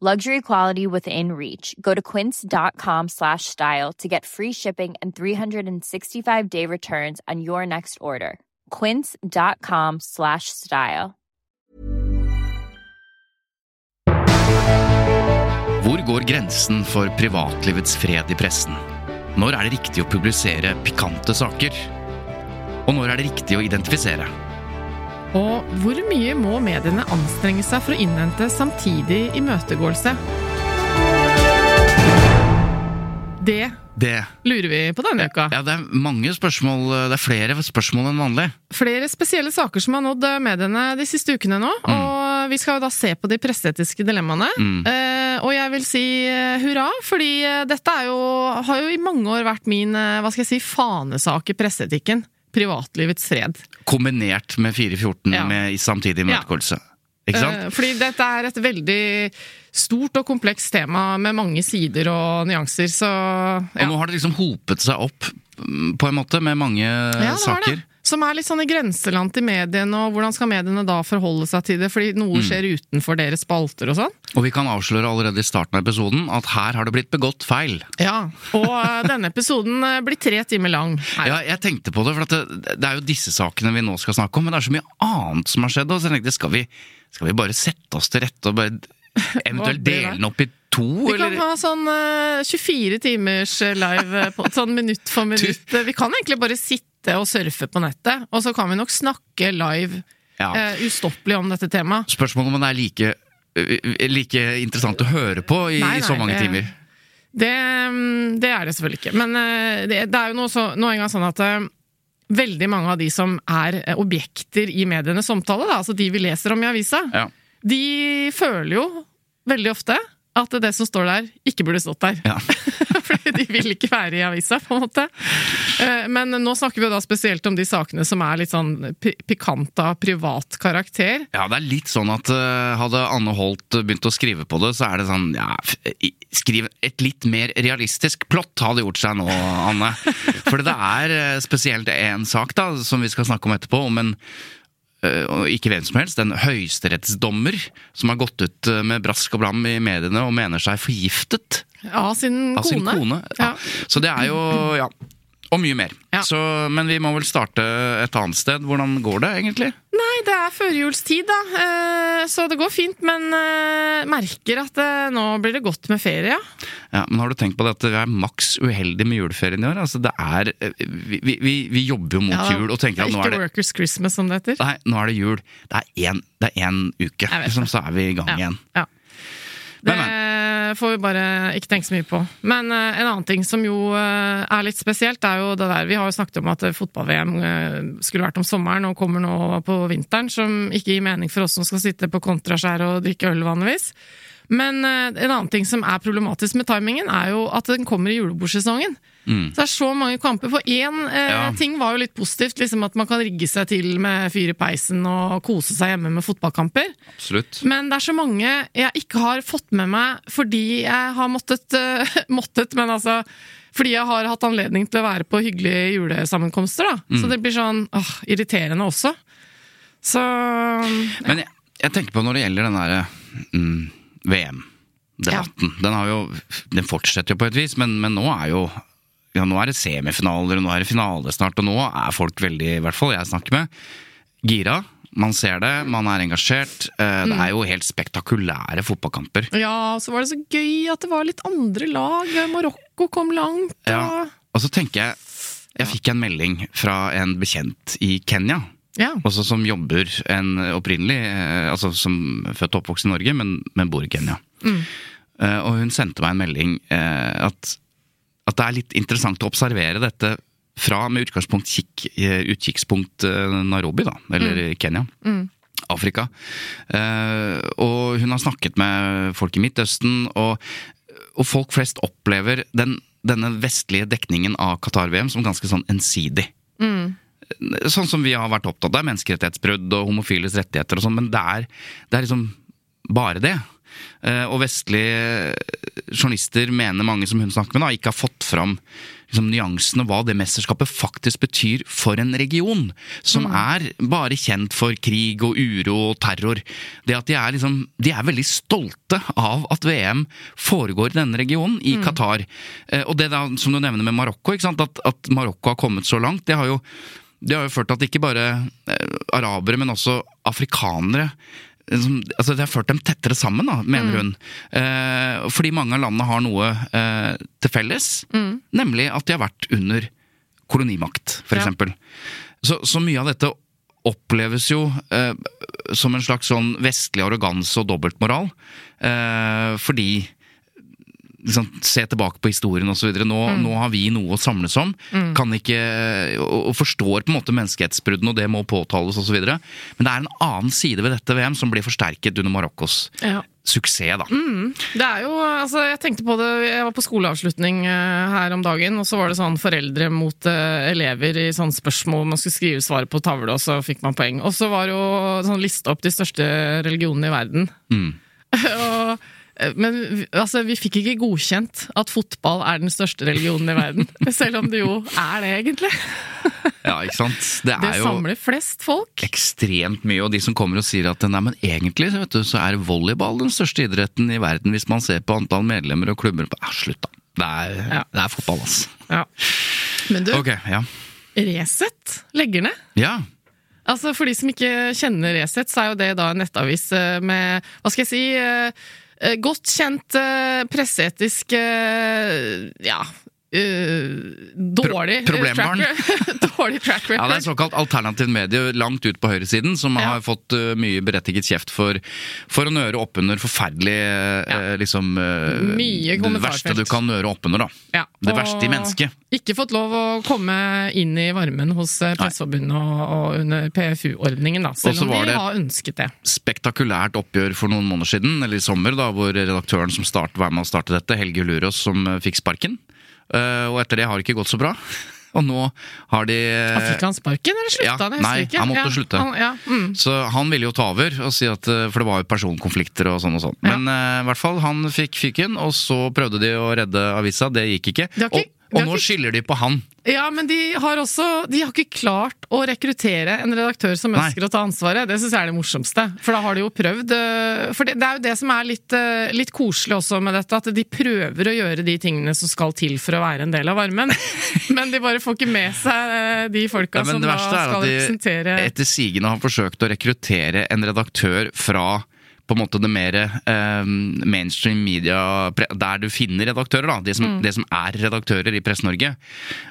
Luxury quality within reach. Go to quince.com slash style to get free shipping and 365 day returns on your next order. Quince.com slash style. Hvor går grensen for privatlivets fred i pressen? Når er det riktig å publisere pikante saker? Og når er det riktig å identifisere? Og hvor mye må mediene anstrenge seg for å innhente samtidig imøtegåelse? Det Det lurer vi på denne uka. Ja, det er mange spørsmål. Det er flere spørsmål enn vanlig. Flere spesielle saker som har nådd mediene de siste ukene nå. Og vi skal jo da se på de presseetiske dilemmaene. Eh, og jeg vil si eh, hurra, fordi eh, dette er jo, har jo i mange år vært min eh, hva skal jeg si, fanesak i presseetikken. Privatlivets fred. Kombinert med 414 Ja. med i samtidig imøtegåelse. Ikke sant? Eh, Fordi dette er et veldig stort og komplekst tema med mange sider og nyanser, så Og nå har det liksom hopet seg opp mm, på en måte med mange Ja, det saker. det. Som er litt sånn i grenseland til mediene, og hvordan skal mediene da forholde seg til det? Fordi Mm. noe skjer utenfor deres spalter og sånn. Og vi kan avsløre allerede i starten av episoden at her har det blitt begått feil. Ja, og eh, denne episoden eh, blir tre timer lang. Her. Ja, jeg tenkte på det, for at det, det er jo disse sakene vi nå skal snakke om, men det er så mye annet som har skjedd, og så tenkte jeg, skal vi, skal vi bare sette oss til rette og bare eventuelt dele den opp i to, Vi kan ha sånn uh, 24 timers eh, live, eh, på, sånn minutt for minutt. Vi kan egentlig bare sitte og surfe på nettet, og så kan vi nok snakke live Ja. uh, ustoppelig om dette temaet. Spørsmålet om det er like, like interessant å høre på i, Nei, i så mange det- timer. Det, mm, det er det selvfølgelig ikke. Men uh, det, det er jo noe, så, noe engang sånn at eh, veldig mange av de som er eh, objekter i medienes omtale, da, altså de vi leser om i avisa, Ja. de føler jo veldig ofte at det som står der, ikke burde stått der. Ja. Fordi de vil ikke være i avisa, på en måte. Eh, Men nå snakker vi jo da spesielt om de sakene som er litt sånn pikant av privat karakter. Ja, det er litt sånn at øh, hadde Anne Holt begynt å skrive på det, så er det sånn ja, Skriv et litt mer realistisk plott hadde gjort seg nå, Anne. For det er øh, spesielt en sak da, som vi skal snakke om etterpå, om en ikke hvem som helst, en høyesterettsdommer som har gått ut øh, med brask og blam i mediene og mener seg forgiftet Av sin av sin kone. kone. Ja. Ja. Så det er jo Ja. Og mye mer. Ja. Så, men vi må vel starte et annet sted. Hvordan går det egentlig? Nei, det er førjulstid, da. Eh, Så det går fint, men eh, merker at eh, nå blir det godt med ferie, ja. Ja, men har du tenkt på det at vi er maks uheldige med juleferien i år? Altså det er Vi, vi, vi, jobber jo mot Ja, jul og tenker at nå er det Ikke Workers Christmas, som det heter. Nei, nå er det jul. Det er én, uke, liksom, så er vi i gang igjen. Ja. Det Men, får vi bare ikke tenke så mye på. Men eh, en annen ting som jo eh, er litt spesielt, er jo det der Vi har jo snakket om at eh, fotball-VM eh, skulle vært om sommeren og kommer nå på vinteren, som ikke gir mening for oss som skal sitte på kontraskjæret og drikke øl vanligvis. Men eh, en annen ting som er problematisk med timingen, er jo at den kommer i julebordsesongen. Mm. Så det er så mange kamper. For én eh, Ja. ting var jo litt positivt, liksom at man kan rigge seg til med fyr i peisen og kose seg hjemme med fotballkamper. Absolutt. Men det er så mange jeg ikke har fått med meg fordi jeg har måttet uh, Måttet, men altså fordi jeg har hatt anledning til å være på hyggelige julesammenkomster. da. Mm. Så det blir sånn åh, irriterende også. Så Men jeg, jeg tenker på når det gjelder den derre mm, VM-debatten. Den, har jo, den fortsetter jo på et vis, men, men nå er jo ja, nå er det semifinaler, og nå er det finale snart, og nå er folk veldig, i hvert fall jeg snakker med, gira. Man ser det, man er engasjert. Eh, Det er jo helt spektakulære fotballkamper. ja, så var det så gøy at det var litt andre lag. Marokko kom langt. Ja. Og, Og så tenker jeg Jeg fikk en melding fra en bekjent i Kenya. Ja. Også som jobber en opprinnelig eh, Altså som født og oppvokst i Norge, men, men bor i Kenya. Mm. og hun sendte meg en melding eh, at, at det er litt interessant å observere dette fra med utgangspunkt kikk, eh, utkikkspunkt eh, Nairobi, da, eller Kenya. Afrika. Eh, og hun har snakket med folk i Midtøsten, og, og folk flest opplever den, denne vestlige dekningen av Qatar-VM som ganske sånn ensidig. Sånn som vi har vært opptatt av, menneskerettighetsbrudd og homofiles rettigheter og sånn, men det er, det er liksom bare det. Eh, Og vestlige journalister mener mange som hun snakker med, da, ikke har fått fram liksom, nyansene hva det mesterskapet faktisk betyr for en region. Som er bare kjent for krig og uro og terror. Det at de er, liksom, de er veldig stolte av at VM foregår i denne regionen, i Qatar. Eh, Og det da, som du nevner med Marokko, ikke sant? At, at Marokko har kommet så langt, det har jo det har jo ført til at ikke bare eh, arabere, men også afrikanere altså Det har ført dem tettere sammen, da, mener hun. Eh, fordi mange av landene har noe eh, til felles. Nemlig at de har vært under kolonimakt, for Ja. Så, så mye av dette oppleves jo eh, som en slags sånn vestlig arroganse og dobbeltmoral. Eh, fordi liksom, se tilbake på historien osv. Nå, nå har vi noe å samles om. Kan ikke, og, og forstår på en måte menneskehetsbruddene, og det må påtales osv. Men det er en annen side ved dette VM som blir forsterket under Marokkos Ja. suksess. da. Det er jo, altså jeg tenkte på det, jeg var på skoleavslutning eh, her om dagen, og så var det sånn foreldre mot eh, elever i sånn spørsmål, man skulle skrive svaret på tavle, og så fikk man poeng. Og så var det jo sånn liste opp de største religionene i verden. Mm. og, men vi- altså, vi fikk ikke godkjent at fotball er den største religionen i verden. Selv om det jo er det, egentlig. Ja, ikke sant? Det Det er samler flest folk. ekstremt mye, og de som kommer og sier at nei, men egentlig du, så er volleyball den største idretten i verden, hvis man ser på antall medlemmer og klubber. Ja, slutt, da. Det er, Ja. det er fotball, altså. Ja. Men du, okay, ja. Resett legger ned. Ja, Altså For de som ikke kjenner Resett, så er jo det da en nettavis eh, med Hva skal jeg si eh, eh, Godt kjent eh, presseetisk eh, Ja. Eh, dårlig Pro- track Dårlig track record. Ja, Det er såkalt alternativ medie langt ut på høyresiden, som Ja. har fått uh, mye berettiget kjeft for, for å nøre oppunder forferdelig uh, liksom uh, Mye Det verste du kan nøre oppunder, da. Ja, Det verste i mennesket. Ikke fått lov å komme inn i varmen hos Presseforbundet og, og under PFU-ordningen, da. Selv om de har ønsket det. Spektakulært oppgjør for noen måneder siden, eller i sommer, da, hvor redaktøren som start, var med å starte dette, Helge Lurås, som uh, fikk sparken. Uh, og etter det har det ikke gått så bra. Og nå har de Han Fikk han sparken, eller slutta Ja, han? Nei, ikke. han måtte ja, slutte. Han, ja, mm. Så han ville jo ta over, og si at, eh, for det var jo personkonflikter og sånn og sånn. Men eh, i hvert fall, han fikk fyken, og så prøvde de å redde avisa. Det gikk ikke. Det ikke- og og nå skylder de på han. Ja, men de har også De har ikke klart å rekruttere en redaktør som Nei. ønsker å ta ansvaret. Det syns jeg er det morsomste. For da har de jo prøvd øh, For det, det er jo det som er litt, øh, litt koselig også med dette, at de prøver å gjøre de tingene som skal til for å være en del av varmen. men de bare får ikke med seg øh, de folka men som det verste er at de etter sigende har forsøkt å rekruttere en redaktør fra på en måte det mer eh, mainstream media, der du finner redaktører, da. Det som, Mm. det som er redaktører i Presse-Norge.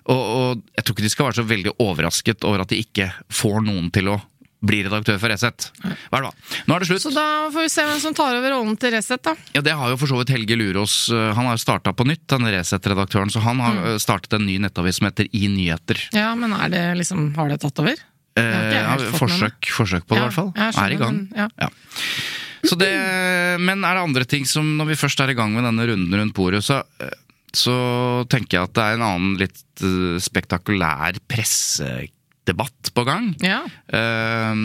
Og, og jeg tror ikke de skal være så veldig overrasket over at de ikke får noen til å bli redaktør for Resett. Hva er det da? Nå er det slutt. Så da får vi se hvem som tar over rollen til Resett, da. Ja, Det har jo for så vidt Helge Lurås. øh, Han har starta på nytt, den Resett-redaktøren. Så han har Mm. øh, startet en ny nettavis som heter I Nyheter. Ja, men er det liksom Har det tatt over? Eh, ja, forsøk, forsøk på det, i Ja, hvert fall. er i gang. men- ja. Så det, men er det andre ting som, når vi først er i gang med denne runden rundt bordet, så, så tenker jeg at det er en annen litt eh, spektakulær pressedebatt på gang. Ja. Eh,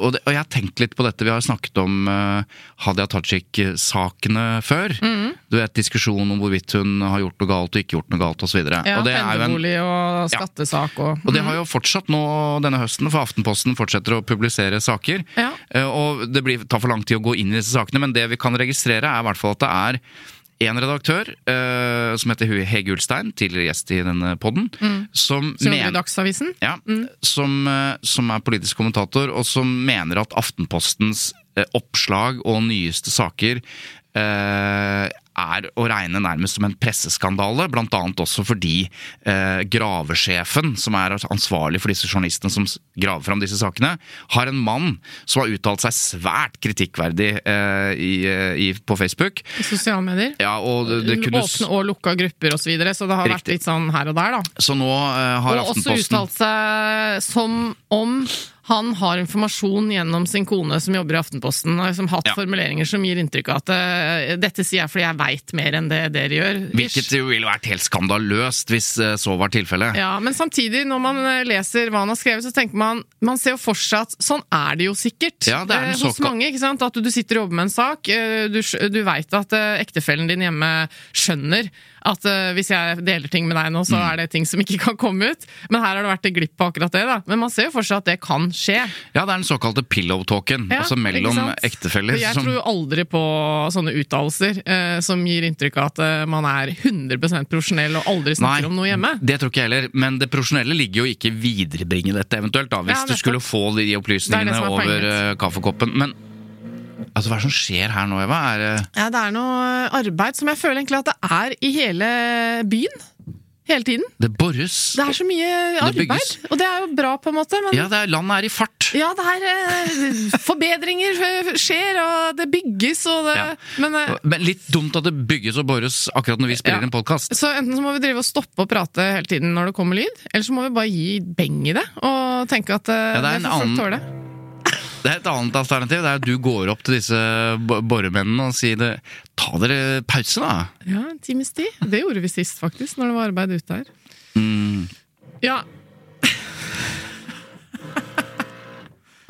og, det, og jeg har tenkt litt på dette. Vi har snakket om uh, Hadia Tajik-sakene før. Mm. Du vet Diskusjonen om hvorvidt hun har gjort noe galt og ikke gjort noe galt osv. ja er Pendlerbolig og skattesak og og det har jo fortsatt nå denne høsten, for Aftenposten fortsetter å publisere saker. Ja. Uh, Og det blir, tar for lang tid å gå inn i disse sakene, men det vi kan registrere, er i hvert fall at det er en redaktør uh, som heter Hege Ulstein, tidligere gjest i denne podden, som, Som jobber men- i Dagsavisen. ja, som, uh, som er politisk kommentator, og som mener at Aftenpostens uh, oppslag og nyeste saker eh, er å regne nærmest som en presseskandale. Annet også fordi eh, gravesjefen, som er ansvarlig for disse journalistene som graver fram disse sakene, har en mann som har uttalt seg svært kritikkverdig eh, i, eh, i, på Facebook. I sosiale medier. Ja, og det, det kunne, Åpne og lukka grupper osv., så, videre, så det har vært litt sånn her og der, da. så nå eh, har Og også uttalt seg som om han har informasjon gjennom sin kone som jobber i Aftenposten, og liksom hatt Ja. formuleringer som gir inntrykk av at uh, dette sier jeg fordi jeg veit mer enn det dere gjør. Hvilket jo ville vært helt skandaløst hvis uh, så var tilfellet. Ja, Men samtidig, når man eh, leser hva han har skrevet, så tenker man man ser jo for seg at sånn er det jo sikkert Ja, det er eh, hos mange. ikke sant? At du, du sitter og jobber med en sak, du, du veit at ektefellen din hjemme skjønner at uh, hvis jeg deler ting med deg nå, så Mm. er det ting som ikke kan komme ut. Men her har det vært en glipp på akkurat det. da. Men man ser jo for seg at det kan skje. Ja, det er den såkalte pillow-talken, Ja, altså mellom ektefeller. Jeg som- tror aldri på sånne uttalelser uh, som gir inntrykk av at uh, man er 100% profesjonell og aldri snakker om noe hjemme. Det tror ikke jeg heller, men det profesjonelle ligger jo ikke i viderebringe dette eventuelt, da, hvis Ja, du skulle få de opplysningene er over kaffekoppen. Men altså, hva er det som skjer her nå, Eva? Er, det... Ja, det er noe arbeid som jeg føler egentlig at det er i hele byen. Hele tiden. det bores. Det er så mye arbeid, det og det er jo bra på en måte, men Ja, det er, landet er i fart. Ja, det er eh, Forbedringer eh, skjer, og det bygges, og det Ja. Men eh, Men litt dumt at det bygges og bores akkurat når vi spiller Ja. en podkast. så enten så må vi drive og stoppe og prate hele tiden når det kommer lyd, eller så må vi bare gi beng i det og tenke at eh, Ja, det er det får folk tåle. Det er et annet alternativ. Det er at du går opp til disse bo- boremennene og sier det, ta dere pause, da. Ja, en times tid. Det gjorde vi sist, faktisk, når det var arbeid ute her. Mm. Ja,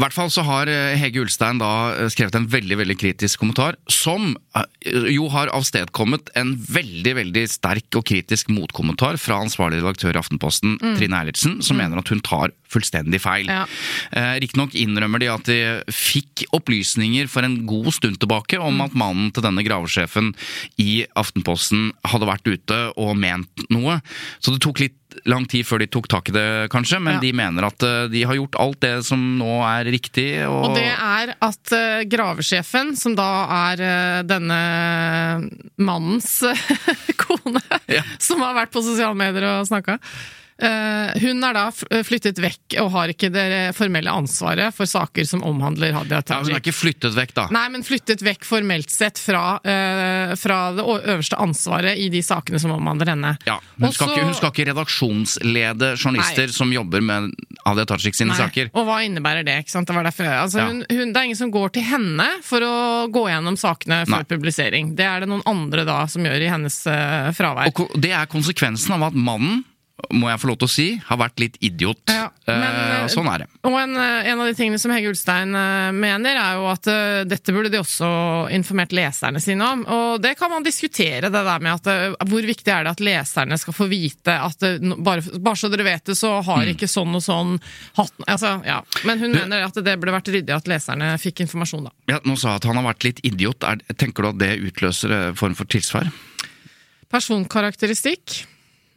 I hvert fall så har eh, Hege Ulstein da eh, skrevet en veldig veldig kritisk kommentar, som eh, jo har avstedkommet en veldig veldig sterk og kritisk motkommentar fra ansvarlig redaktør i Aftenposten, Trine Eilertsen, som mener at hun tar fullstendig feil. Ja. Eh, Riktignok innrømmer de at de fikk opplysninger for en god stund tilbake om at mannen til denne gravesjefen i Aftenposten hadde vært ute og ment noe, så det tok litt lang tid før de tok tak i det, kanskje, men Ja. de mener at eh, de har gjort alt det som nå er riktig. Og, Og det er at eh, gravesjefen, som da er eh, denne mannens kone, Ja. som har vært på sosiale medier og snakka, hun er da flyttet vekk og har ikke det formelle ansvaret for saker som omhandler Hadia ja, Hun er ikke flyttet vekk, da. Nei, men flyttet vekk formelt sett fra, eh, fra det øverste ansvaret i de sakene som omhandler henne. Ja, hun, Også, skal ikke, hun skal ikke redaksjonslede journalister Nei. som jobber med Hadia Tajik sine Nei. saker. Og hva innebærer det? ikke sant? Det, var derfor, altså, Ja. hun, hun, det er ingen som går til henne for å gå gjennom sakene før Nei. publisering. Det er det noen andre da som gjør i hennes uh, fravær. Og det er konsekvensen av at mannen, må jeg få lov til å si, har vært litt idiot. Ja, men, Eh, sånn er det. Og en, eh, en av de tingene som Hege Ulstein eh, mener, er jo at uh, dette burde de også informert leserne sine om. Og det kan man diskutere, det der med at uh, hvor viktig er det at leserne skal få vite at uh, bare, bare så dere vet det, så har ikke sånn og sånn hatt altså, ja. Men hun Mm. Du- mener at det burde vært ryddig at leserne fikk informasjon, da. Ja, nå sa jeg at han har vært litt idiot. Er, tenker du at det utløser en form for tilsvar? Personkarakteristikk.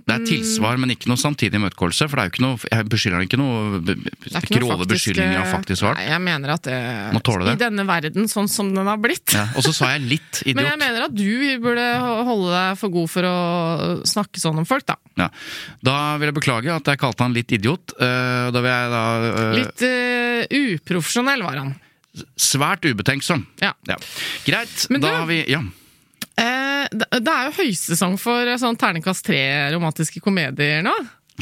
Det er tilsvar, men ikke noe samtidig imøtegåelse. For det er jo ikke noe, jeg beskylder ikke noe ikke grove beskyldninger av eh, faktisk svar. Nei, jeg mener at det, Må tåle det. I denne verden, sånn som den har blitt. Ja, og så sa jeg litt idiot. Men jeg mener at du burde holde deg for god for å snakke sånn om folk, da. Ja. Da vil jeg beklage at jeg kalte han litt idiot. Eh, Da vil jeg da uh... Litt uh, uprofesjonell var han. Svært ubetenksom. Ja. Ja. Greit, Men du- da har vi Ja. Eh, det er jo høysesong for eh, sånn terningkast tre romantiske komedier nå.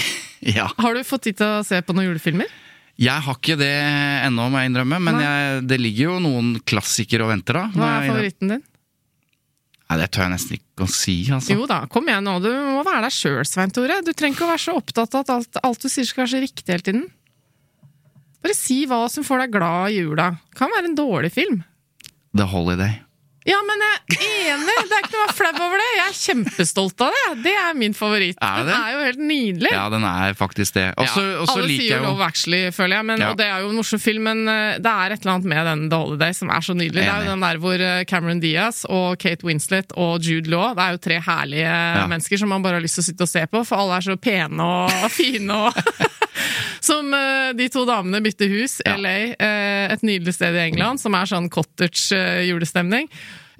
ja. Har du fått tid til å se på noen julefilmer? Jeg har ikke det ennå, må jeg innrømme, men jeg, det ligger jo noen klassikere og venter, da. Hva er favoritten din? Nei, Det tør jeg nesten ikke å si, altså. Jo da, kom igjen nå. Du må være deg sjøl, Svein Tore. Du trenger ikke å være så opptatt av at alt, alt du sier skal være så riktig hele tiden. Bare si hva som får deg glad i jula. Kan være en dårlig film. The Holiday. Ja, men jeg er enig! Det er ikke noe å være flau over det. Jeg er kjempestolt av det. Det er min favoritt. Er det Den er jo helt nydelig. Ja, den er faktisk det. Også, Ja, Alle sier jo Love Actually, føler jeg, men, Ja. og det er jo en morsom film, men eh, det er et eller annet med den The Holiday som er så nydelig. Det er jo den der hvor eh, Cameron Diaz og Kate Winslet og Jude Law Det er jo tre herlige mennesker som man bare har lyst til å sitte og se på, for alle er så pene og fine og som uh, de to damene bytter hus. Ja. LA, uh, et nydelig sted i England, som er sånn cottage eh, julestemning.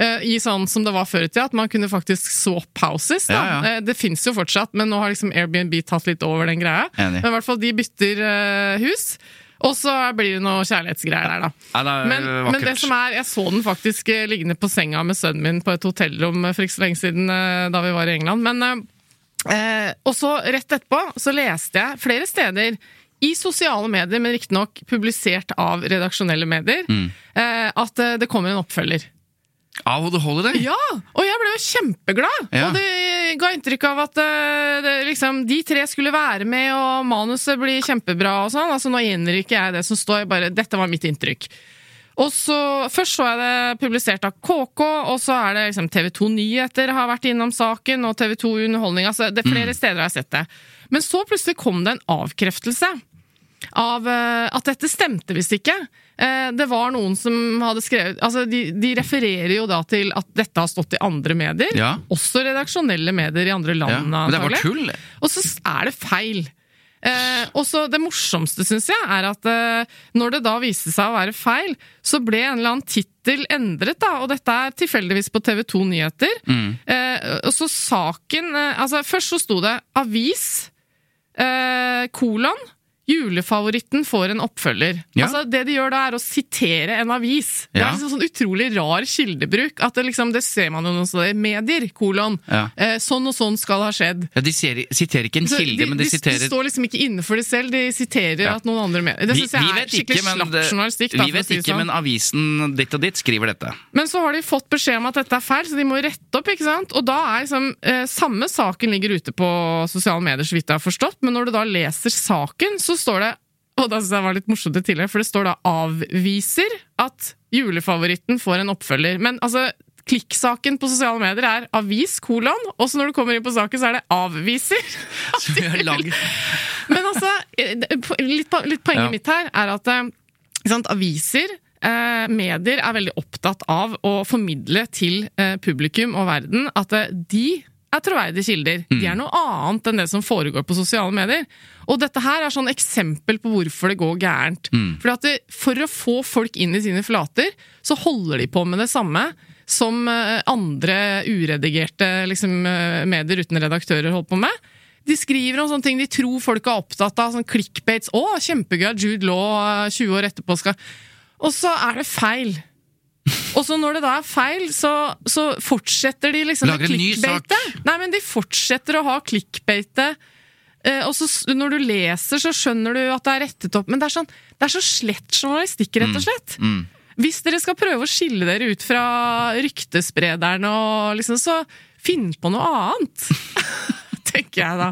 Uh, I sånn som det var før i tida, at man kunne faktisk swap houses. Da. Ja, ja. Eh, det fins jo fortsatt, men nå har liksom Airbnb tatt litt over den greia. Enig. Men i hvert fall, de bytter eh, hus. Og så blir det noe kjærlighetsgreier der, da. Ja, det Men, men det som er, jeg så den faktisk eh, liggende på senga med sønnen min på et hotellrom eh, for ikke så lenge siden eh, da vi var i England. Men, eh, eh, og så rett etterpå så leste jeg flere steder i sosiale medier, men riktignok publisert av redaksjonelle medier, Mm. eh, at eh, det kommer en oppfølger. Av The Holiday? Ja! Og jeg ble jo kjempeglad! Ja. Og det ga inntrykk av at eh, det, liksom, de tre skulle være med, og manuset blir kjempebra og sånn. Altså, nå gjenner ikke jeg det som står, bare dette var mitt inntrykk. Og så, Først så jeg det publisert av KK, og så er det liksom TV 2 Nyheter har vært innom saken, og TV 2 Underholdning. altså det er Flere steder har jeg sett det. Men så plutselig kom det en avkreftelse av eh, at dette stemte visst ikke. Eh, det var noen som hadde skrevet altså de, de refererer jo da til at dette har stått i andre medier. Ja. Også redaksjonelle medier i andre Ja. land. Men det var tull. Og så er det feil. Eh, og så Det morsomste, syns jeg, er at eh, når det da viste seg å være feil, så ble en eller annen tittel endret, da, og dette er tilfeldigvis på TV 2 Nyheter. Mm. Eh, og så saken eh, Altså, først så sto det 'avis', kolon. Julefavoritten får en oppfølger. Ja. Altså Det de gjør da, er å sitere en avis. Det er liksom sånn utrolig rar kildebruk. At det liksom, det ser man jo noen steder. Medier, kolon. Ja. Eh, sånn og sånn skal ha skjedd. Ja, de ser, siterer ikke en kilde, men de, siterer står liksom ikke inne for det selv, de siterer Ja. at noen andre mener Det syns jeg er skikkelig ikke, slapp journalistikk. Vi vet si ikke, sånn. men avisen ditt og ditt skriver dette. Men så har de fått beskjed om at dette er feil, så de må rette opp. ikke sant? Og da er liksom eh, Samme saken ligger ute på sosiale medier, så vidt jeg har forstått, men når du da leser saken, så står det og da synes jeg var litt morsomt det tidligere, for det står da 'avviser' at julefavoritten får en oppfølger. Men altså, klikksaken på sosiale medier er 'avis', kolon, og så når du kommer inn på saken, så er det 'avviser'. Så vi har laget Men altså, eh, litt, litt poenget Ja. mitt her er at eh, sant, aviser, eh, medier, er veldig opptatt av å formidle til eh, publikum og verden at eh, de er troverdige kilder. De er noe annet enn det som foregår på sosiale medier. Og dette her er sånn eksempel på hvorfor det går gærent. Fordi at det, For å få folk inn i sine flater, så holder de på med det samme som eh, andre uredigerte liksom, eh, medier uten redaktører holder på med. De skriver om sånne ting de tror folk er opptatt av. sånn clickbaits. 'Å, kjempegøy at Jude Law eh, 20 år etterpå skal Og så er det feil. Og så når det da er feil, så, så fortsetter de liksom Lager ny sak Nei, men de fortsetter å ha klikkbeite. Eh, og så når du leser, så skjønner du at det er rettet opp. Men det er, sånn, det er så slett journalistikk, rett og slett. Mm. Hvis dere skal prøve å skille dere ut fra ryktesprederne, og liksom, så finn på noe annet. Tenker jeg da.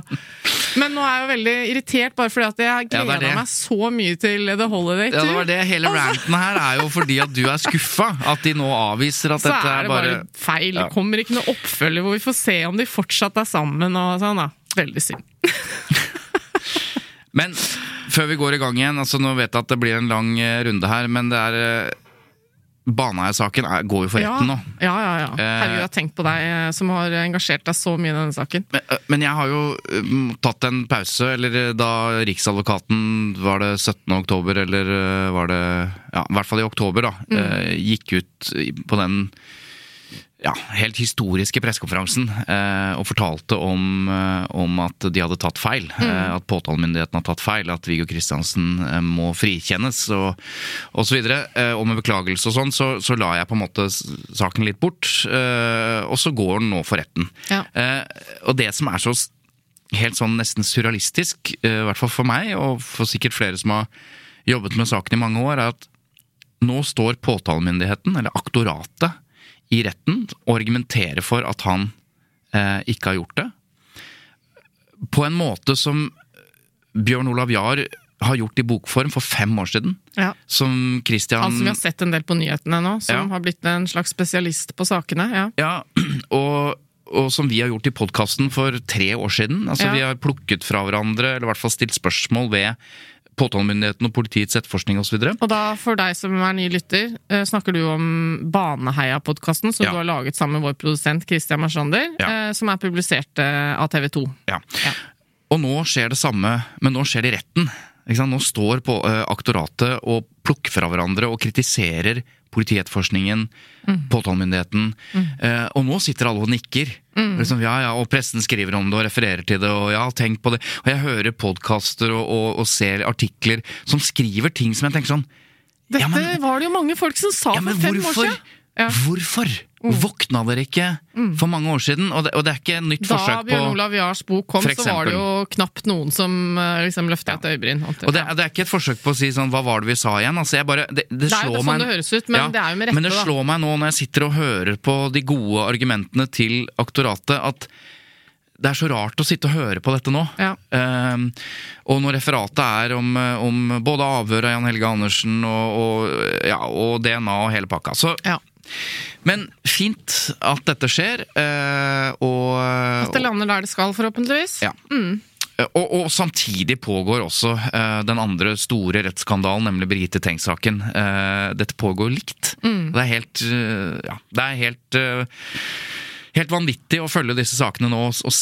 Men nå er jeg jo veldig irritert, bare fordi at jeg gleda ja, meg så mye til The Holiday Ja, det var det. Hele ranten her er jo fordi at du er skuffa. At de nå avviser at Så dette er er det bare bare feil. Ja. Det kommer ikke noe oppfølger hvor vi får se om de fortsatt er sammen. og sånn da. Veldig synd. Men før vi går i gang igjen, altså nå vet jeg at det blir en lang eh, runde her, men det er eh, Baneheia-saken går jo for Ja, retten nå. ja, ja. ja. Eh, Herregud, jeg har tenkt på deg eh, som har engasjert deg så mye i denne saken. Men, øh, Men jeg har jo tatt en pause, eller da Riksadvokaten Var det 17. oktober, eller var det Ja, i hvert fall i oktober, da. Mm. Gikk ut på den ja, helt historiske pressekonferansen eh, og fortalte om, øh, om at de hadde tatt feil. Mm. Eh, At påtalemyndigheten har tatt feil, at Viggo Kristiansen eh, må frikjennes og, og så videre. øh, Og med beklagelse og sånn, så, så la jeg på en måte saken litt bort. øh, Og så går den nå for retten. Ja. Eh, og det som er så helt sånn nesten surrealistisk, eh, i hvert fall for meg, og for sikkert flere som har jobbet med saken i mange år, er at nå står påtalemyndigheten, eller aktoratet, i retten og argumentere for at han eh, ikke har gjort det. På en måte som Bjørn Olav Jahr har gjort i bokform for fem år siden. Ja. Som Christian som vi har sett en del på nyhetene nå, som Ja. har blitt en slags spesialist på sakene. ja. Ja, og, og som vi har gjort i podkasten for tre år siden. Altså. Vi har plukket fra hverandre, eller i hvert fall stilt spørsmål ved påtalemyndigheten og politiets etterforskning osv. Og da, for deg som er ny lytter, eh, snakker du om Baneheia-podkasten, som Ja. du har laget sammen med vår produsent Christian Marsander, Ja. eh, som er publisert eh, av TV 2. Ja. Ja. Og nå skjer det samme, men nå skjer det i retten. Nå står på uh, aktoratet og plukker fra hverandre og kritiserer politietterforskningen, påtalemyndigheten. Eh, og nå sitter alle og nikker. Liksom, ja, ja, og pressen skriver om det og refererer til det, og ja, tenk på det. Og jeg hører podkaster og, og, og ser artikler som skriver ting som jeg tenker sånn Dette Ja, men- var det jo mange folk som sa Ja, for fem hvorfor? år siden. Ja. Mm. Våkna dere ikke for mange år siden? Og det, og det er ikke et nytt Da forsøk på Da Bjørn Olav Jahrs bok kom, så var det jo knapt noen som eh, liksom løfta et øyebryn. Og det, det er ikke et forsøk på å si sånn Hva var det vi sa igjen? Altså, jeg bare, det, det, Det er jo sånn det høres ut, men det er jo med rette, Men det da. slår meg nå når jeg sitter og hører på de gode argumentene til aktoratet, at det er så rart å sitte og høre på dette nå. Ja. Um, og når referatet er om, om både avhør av Jan Helge Andersen og, og, ja, og DNA og hele pakka. Så, Ja. Men fint at dette skjer, eh, og At det lander der det skal, forhåpentligvis. ja. Og, og samtidig pågår også uh, den andre store rettsskandalen, nemlig Birgitte Tengs-saken. Uh, dette pågår likt. Det er helt uh, Ja, det er helt eh, Helt vanvittig å følge disse sakene nå og, og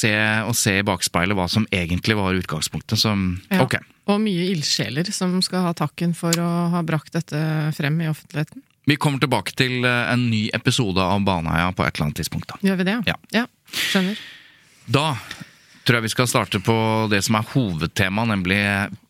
se i bakspeilet hva som egentlig var utgangspunktet. Så Ja. okay. Og mye ildsjeler som skal ha takken for å ha brakt dette frem i offentligheten. Vi kommer tilbake til eh, en ny episode av Baneheia på et eller annet tidspunkt. da. Gjør vi det? Ja. Skjønner. Da tror jeg vi skal starte på det som er hovedtema, nemlig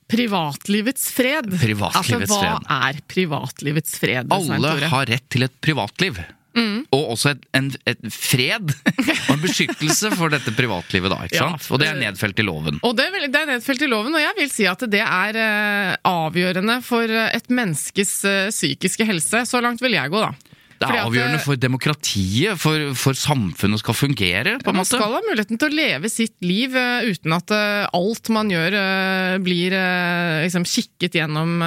Privatlivets fred. Privatlivets altså, fred. hva er privatlivets fred? Alle har rett til et privatliv. Mm. Og også et, en, et fred og en beskyttelse for dette privatlivet, da. ikke Ja, sant? Og det er nedfelt i loven. Og det er, det er nedfelt i loven, og jeg vil si at det er uh, avgjørende for eh, et menneskes uh, psykiske helse. Så langt vil jeg gå, da. Det er at, avgjørende for demokratiet, for, for samfunnet skal fungere, på en Man skal ha muligheten til å leve sitt liv uh, uten at uh, alt man gjør uh, blir liksom kikket gjennom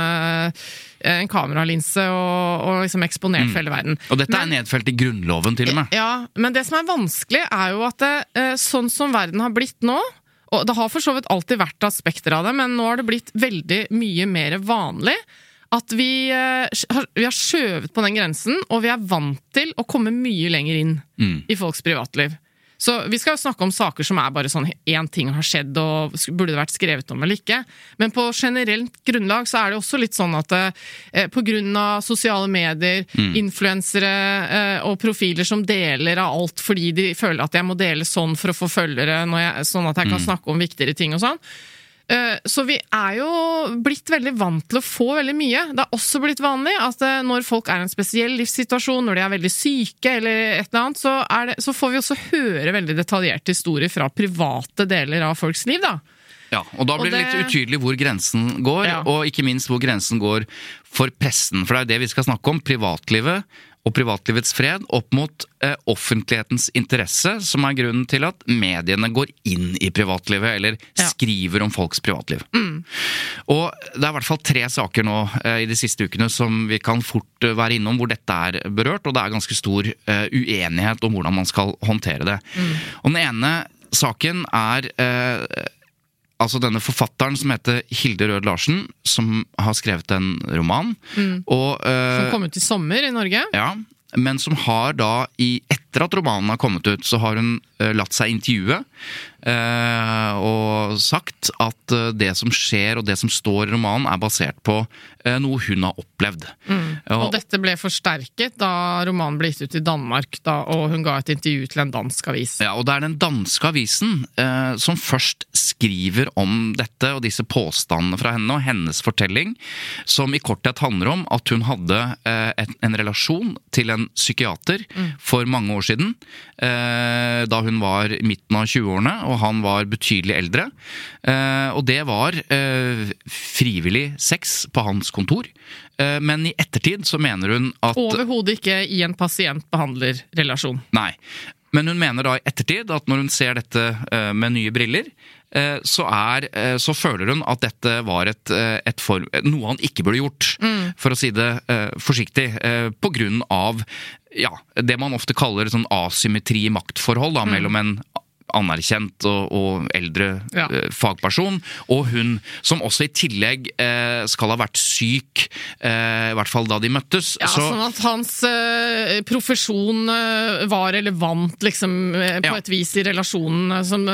en kameralinse og, og liksom eksponert for hele verden. Og dette er nedfelt i Grunnloven, til og med. Ja, men det som er vanskelig, er jo at det, eh, sånn som verden har blitt nå og Det har for så vidt alltid vært aspekter av det, men nå har det blitt veldig mye mer vanlig at vi, eh, vi har skjøvet på den grensen, og vi er vant til å komme mye lenger inn Mm. i folks privatliv. Så Vi skal jo snakke om saker som er bare sånn én ting har skjedd og burde det vært skrevet om eller ikke. Men på generelt grunnlag så er det også litt sånn at eh, på grunn av sosiale medier, influensere eh, og profiler som deler av alt fordi de føler at jeg må dele sånn for å få følgere, jeg, sånn at jeg kan snakke om viktigere ting og sånn. Eh, Så vi er jo blitt veldig vant til å få veldig mye. Det er også blitt vanlig at eh, når folk er i en spesiell livssituasjon, når de er veldig syke eller et eller annet, så, det, så får vi også høre veldig detaljerte historier fra private deler av folks liv, da. Ja, og da blir Og det det- litt utydelig hvor grensen går, Ja. og ikke minst hvor grensen går for pressen. For det er jo det vi skal snakke om. Privatlivet og privatlivets fred opp mot eh, offentlighetens interesse, som er grunnen til at mediene går inn i privatlivet, eller Ja. skriver om folks privatliv. Og det er i hvert fall tre saker nå eh, i de siste ukene som vi kan fort eh, være innom hvor dette er berørt, og det er ganske stor eh, uenighet om hvordan man skal håndtere det. Og den ene saken er eh, altså denne forfatteren som heter Hilde Rød Larsen, som har skrevet en roman. Og, uh, Som kom ut i sommer i Norge. ja, men som har da, i, etter at romanen har kommet ut, så har hun uh, latt seg intervjue og sagt at eh, det som skjer og det som står i romanen er basert på eh, noe hun har opplevd. Og dette ble forsterket da romanen ble gitt ut i Danmark, da, og hun ga et intervju til en dansk avis. Ja, og det er den danske avisen eh, som først skriver om dette og disse påstandene fra henne og hennes fortelling, som i korthet handler om at hun hadde eh, en, en relasjon til en psykiater for mange år siden, eh, da hun var i midten av 20-årene og han var betydelig eldre. Eh, og det var eh, frivillig sex på hans kontor. Eh, men i ettertid så mener hun at Overhodet ikke i en pasient-behandler-relasjon. Nei. Men hun mener da i ettertid at når hun ser dette med nye briller, så, er, så føler hun at dette var et, et form, noe han ikke burde gjort, for å si det forsiktig, på grunn av ja, det man ofte kaller sånn asymmetri i maktforhold da, mellom en anerkjent og, og eldre Ja. eh, fagperson, og hun som også i tillegg eh, skal ha vært syk, eh, i hvert fall da de møttes. Ja, så, Sånn at hans eh, profesjon eh, var relevant liksom, eh, på Ja. et vis i relasjonen som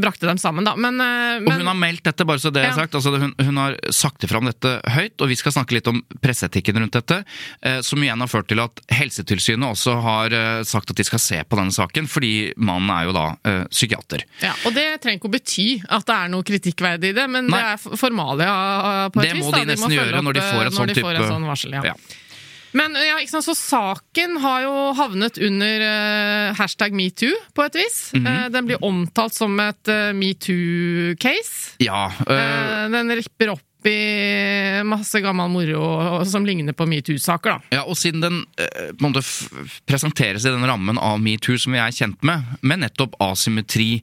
brakte dem sammen. Da. Men, men, og hun har meldt dette, bare så det er sagt. Altså, hun, hun har sagt ifra om dette høyt, og vi skal snakke litt om presseetikken rundt dette. Som igjen har ført til at Helsetilsynet også har sagt at de skal se på denne saken, fordi mannen er jo da eh, psykiater. ja, og det trenger ikke å bety at det er noe kritikkverdig i det, men Nei. det er formalia eh, på et Det vis. må da. de nesten følge gjøre opp, når de får eh, et sånn de får type- en sånn varsel. Ja. Ja. Men ja, ikke sant, så saken har jo havnet under uh, hashtag metoo, på et vis. Mm -hmm. uh, den blir omtalt som et uh, metoo-case. Ja, eh, Eh, den ripper opp i masse gammel moro som ligner på metoo-saker, da. Ja, og siden den eh, på en måte presenteres i den rammen av metoo som vi er kjent med, med nettopp asymmetri,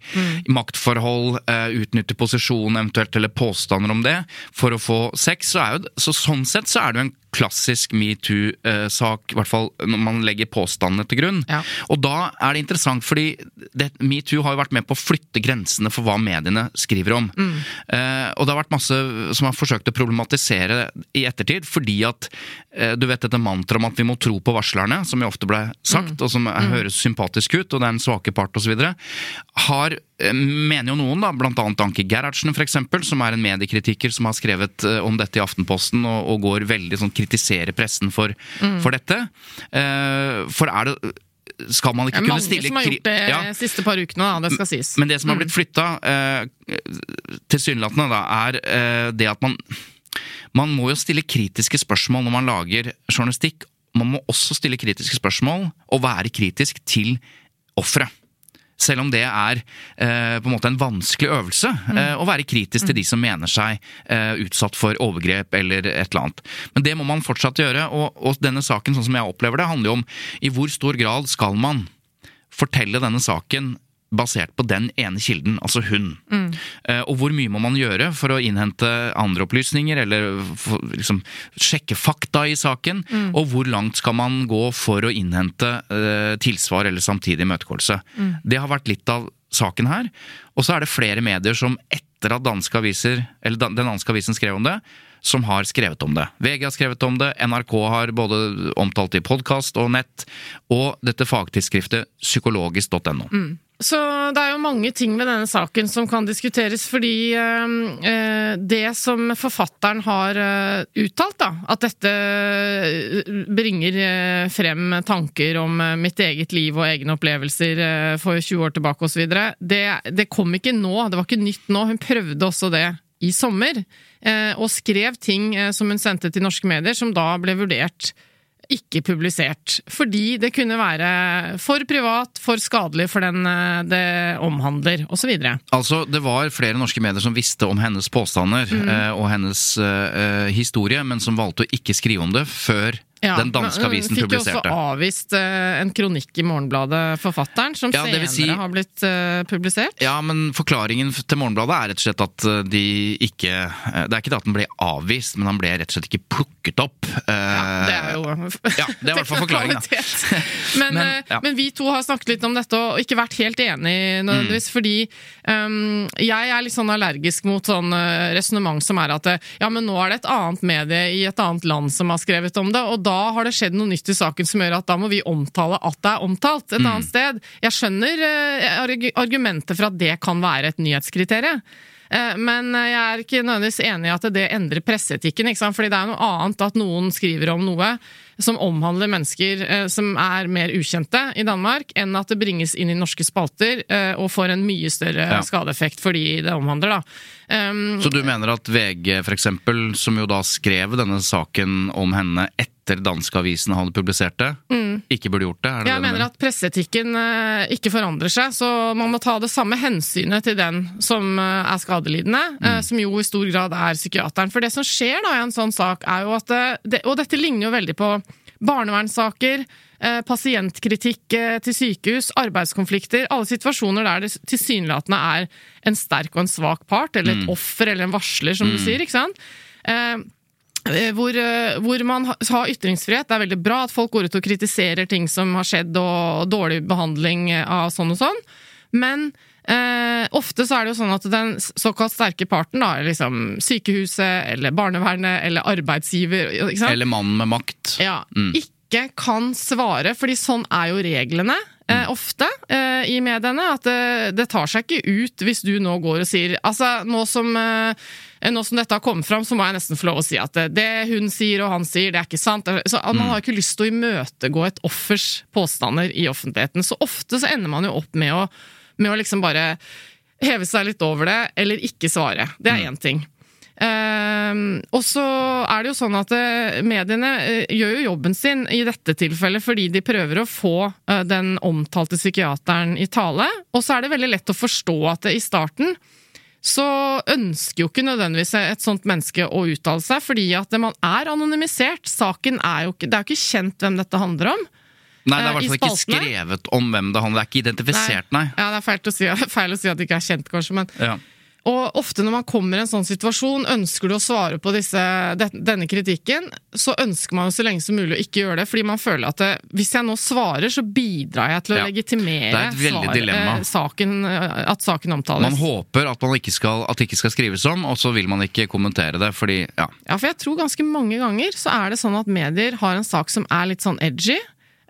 maktforhold, uh, utnytte posisjon eventuelt, eller påstander om det, for å få sex, så er jo det- så sånn sett så er det jo en klassisk metoo-sak, i hvert fall når man legger påstandene til grunn. Ja. Og da er det interessant, fordi metoo har jo vært med på å flytte grensene for hva mediene skriver om. Eh, og det har vært masse som har forsøkt å problematisere i ettertid, fordi at eh, du vet dette mantraet om at vi må tro på varslerne, som jo ofte ble sagt, og som er, høres sympatisk ut, og det er en svake part osv., har eh, mener jo noen, da, annet Anki Gerhardsen eksempel, som er en mediekritiker som har skrevet eh, om dette i Aftenposten, og, og går veldig sånn kritiserer pressen for, for dette. Eh, for er det skal man Det ikke er kunne mange stille som har gjort det Ja, siste par ukene, da, det skal sies. men det som har blitt flytta, eh, tilsynelatende, er eh, det at man Man må jo stille kritiske spørsmål når man lager journalistikk. Man må også stille kritiske spørsmål og være kritisk til offeret. Selv om det er eh, på en måte en vanskelig øvelse eh, å være kritisk til de som mener seg eh, utsatt for overgrep eller et eller annet. Men det må man fortsatt gjøre, og, og denne saken, sånn som jeg opplever det, handler jo om i hvor stor grad skal man fortelle denne saken basert på den ene kilden, altså hun. Eh, og hvor mye må man gjøre for å innhente andre opplysninger, eller for, liksom, sjekke fakta i saken? Og hvor langt skal man gå for å innhente uh, tilsvar eller samtidig imøtegåelse? Det har vært litt av saken her. Og så er det flere medier som etter at danske aviser, eller den danske avisen skrev om det, som har skrevet om det. VG har skrevet om det, NRK har både omtalt i podkast og nett, og dette fagtidsskriftet psykologisk.no. Så det er jo mange ting ved denne saken som kan diskuteres, fordi eh, eh, det som forfatteren har eh, uttalt, da, at dette eh, bringer eh, frem tanker om mitt eget liv og egne opplevelser for 20 år tilbake osv., det, det kom ikke nå, det var ikke nytt nå. Hun prøvde også det i sommer, og skrev ting eh, som hun sendte til norske medier, som da ble vurdert ikke publisert, fordi det kunne være for privat, for skadelig for den eh, det omhandler, osv. Altså, Det var flere norske medier som visste om hennes påstander mm. og hennes uh, historie, men som valgte å ikke skrive om det før den danske avisen fikk jo også avvist uh, en kronikk i Morgenbladet, forfatteren, som Ja, senere si- har blitt uh, publisert. Ja, men forklaringen til Morgenbladet er rett og slett at eh, de ikke Det er ikke det at den ble avvist, men han ble rett og slett ikke plukket opp. Ja, Det er jo Ja, det er i hvert fall forklaringen, da. Men, Men, ja. men vi to har snakket litt om dette og ikke vært helt enige nødvendigvis, Mm. fordi um, jeg er litt sånn allergisk mot sånn uh, resonnement som er at ja, men nå er det et annet medie i et annet land som har skrevet om det, og da har det skjedd noe nytt i saken som gjør at da må vi omtale at det er omtalt et Mm. annet sted. Jeg skjønner uh, argumentet for at det kan være et nyhetskriterium. Eh, Men jeg er ikke nødvendigvis enig i at det endrer presseetikken. Ikke? Fordi det er noe annet at noen skriver om noe som omhandler mennesker eh, som er mer ukjente i Danmark, enn at det bringes inn i norske spalter eh, og får en mye større Ja. skadeeffekt fordi det omhandler. Da. Um, Så du mener at VG, eksempel, som jo da skrev denne saken om henne etter danskeavisen hadde publisert det, ikke burde gjort det? Det Mm. Jeg det mener at presseetikken eh, ikke forandrer seg, så man må ta det samme hensynet til den som eh, er skadelidende, eh, Mm. som jo i stor grad er psykiateren. For det som skjer da i en sånn sak, er jo at det, Og dette ligner jo veldig på barnevernssaker, pasientkritikk til sykehus, arbeidskonflikter, alle situasjoner der det tilsynelatende er en sterk og en svak part, eller et offer eller en varsler, som du sier, ikke sant? Eh, Eh, Hvor, eh, hvor man har ytringsfrihet. Det er veldig bra at folk går ut og kritiserer ting som har skjedd, og dårlig behandling av sånn og sånn. Men Eh, ofte så er det jo sånn at den såkalt sterke parten, da, liksom sykehuset eller barnevernet eller arbeidsgiver? Eller mannen med makt. ja, Mm. ikke kan svare, fordi sånn er jo reglene eh, ofte eh, i mediene. At det, tar seg ikke ut hvis du nå går og sier Altså, nå som, eh, nå som dette har kommet fram, så må jeg nesten få lov å si at det, det hun sier og han sier, det er ikke sant. Så Man har ikke lyst til å imøtegå et offers påstander i offentligheten. Så ofte så ender man jo opp med å, med å liksom bare heve seg litt over det, eller ikke svare. Det er én ting. Ehm, og så er det jo sånn at uh, mediene uh, gjør jo jobben sin i dette tilfellet fordi de prøver å få uh, den omtalte psykiateren i tale. Og så er det veldig lett å forstå at i starten så ønsker jo ikke nødvendigvis et sånt menneske å uttale seg, fordi at man er anonymisert. Saken er jo ikke Det er jo ikke kjent hvem dette handler om. Nei, det er i Eh, hvert fall ikke skrevet om hvem det handler Det er ikke identifisert, nei. Ja, det er feil, å si, feil å si at det ikke er kjent, kanskje, men Ja. Og ofte når man kommer i en sånn situasjon, ønsker du å svare på disse, denne kritikken, så ønsker man jo så lenge som mulig å ikke gjøre det, fordi man føler at det, hvis jeg nå svarer, så bidrar jeg til å Ja. legitimere er veldig eh, saken, eh, at saken omtales. Man håper at, man ikke skal, at det ikke skal skrives om, og så vil man ikke kommentere det, fordi ja. Ja, for jeg tror ganske mange ganger så er det sånn at medier har en sak som er litt sånn edgy,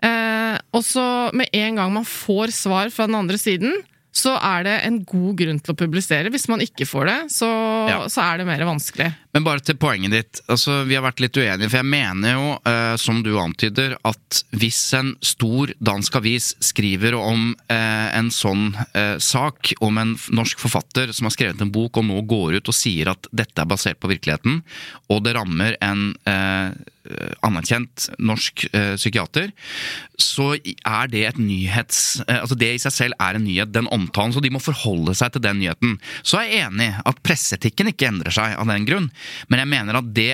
eh, og så med en gang man får svar fra den andre siden, så er det en god grunn til å publisere. Hvis man ikke får det, så, Ja. så er det mer vanskelig. Men bare til poenget ditt. altså Vi har vært litt uenige, for jeg mener jo, eh, som du antyder, at hvis en stor dansk avis skriver om eh, en sånn eh, sak om en norsk forfatter som har skrevet en bok og nå går ut og sier at dette er basert på virkeligheten, og det rammer en eh, anerkjent norsk eh, psykiater, så er det et nyhets... Eh, altså Det i seg selv er en nyhet, den omtalen, så de må forholde seg til den nyheten. Så er jeg enig at presseetikken ikke endrer seg av den grunn, men jeg mener at det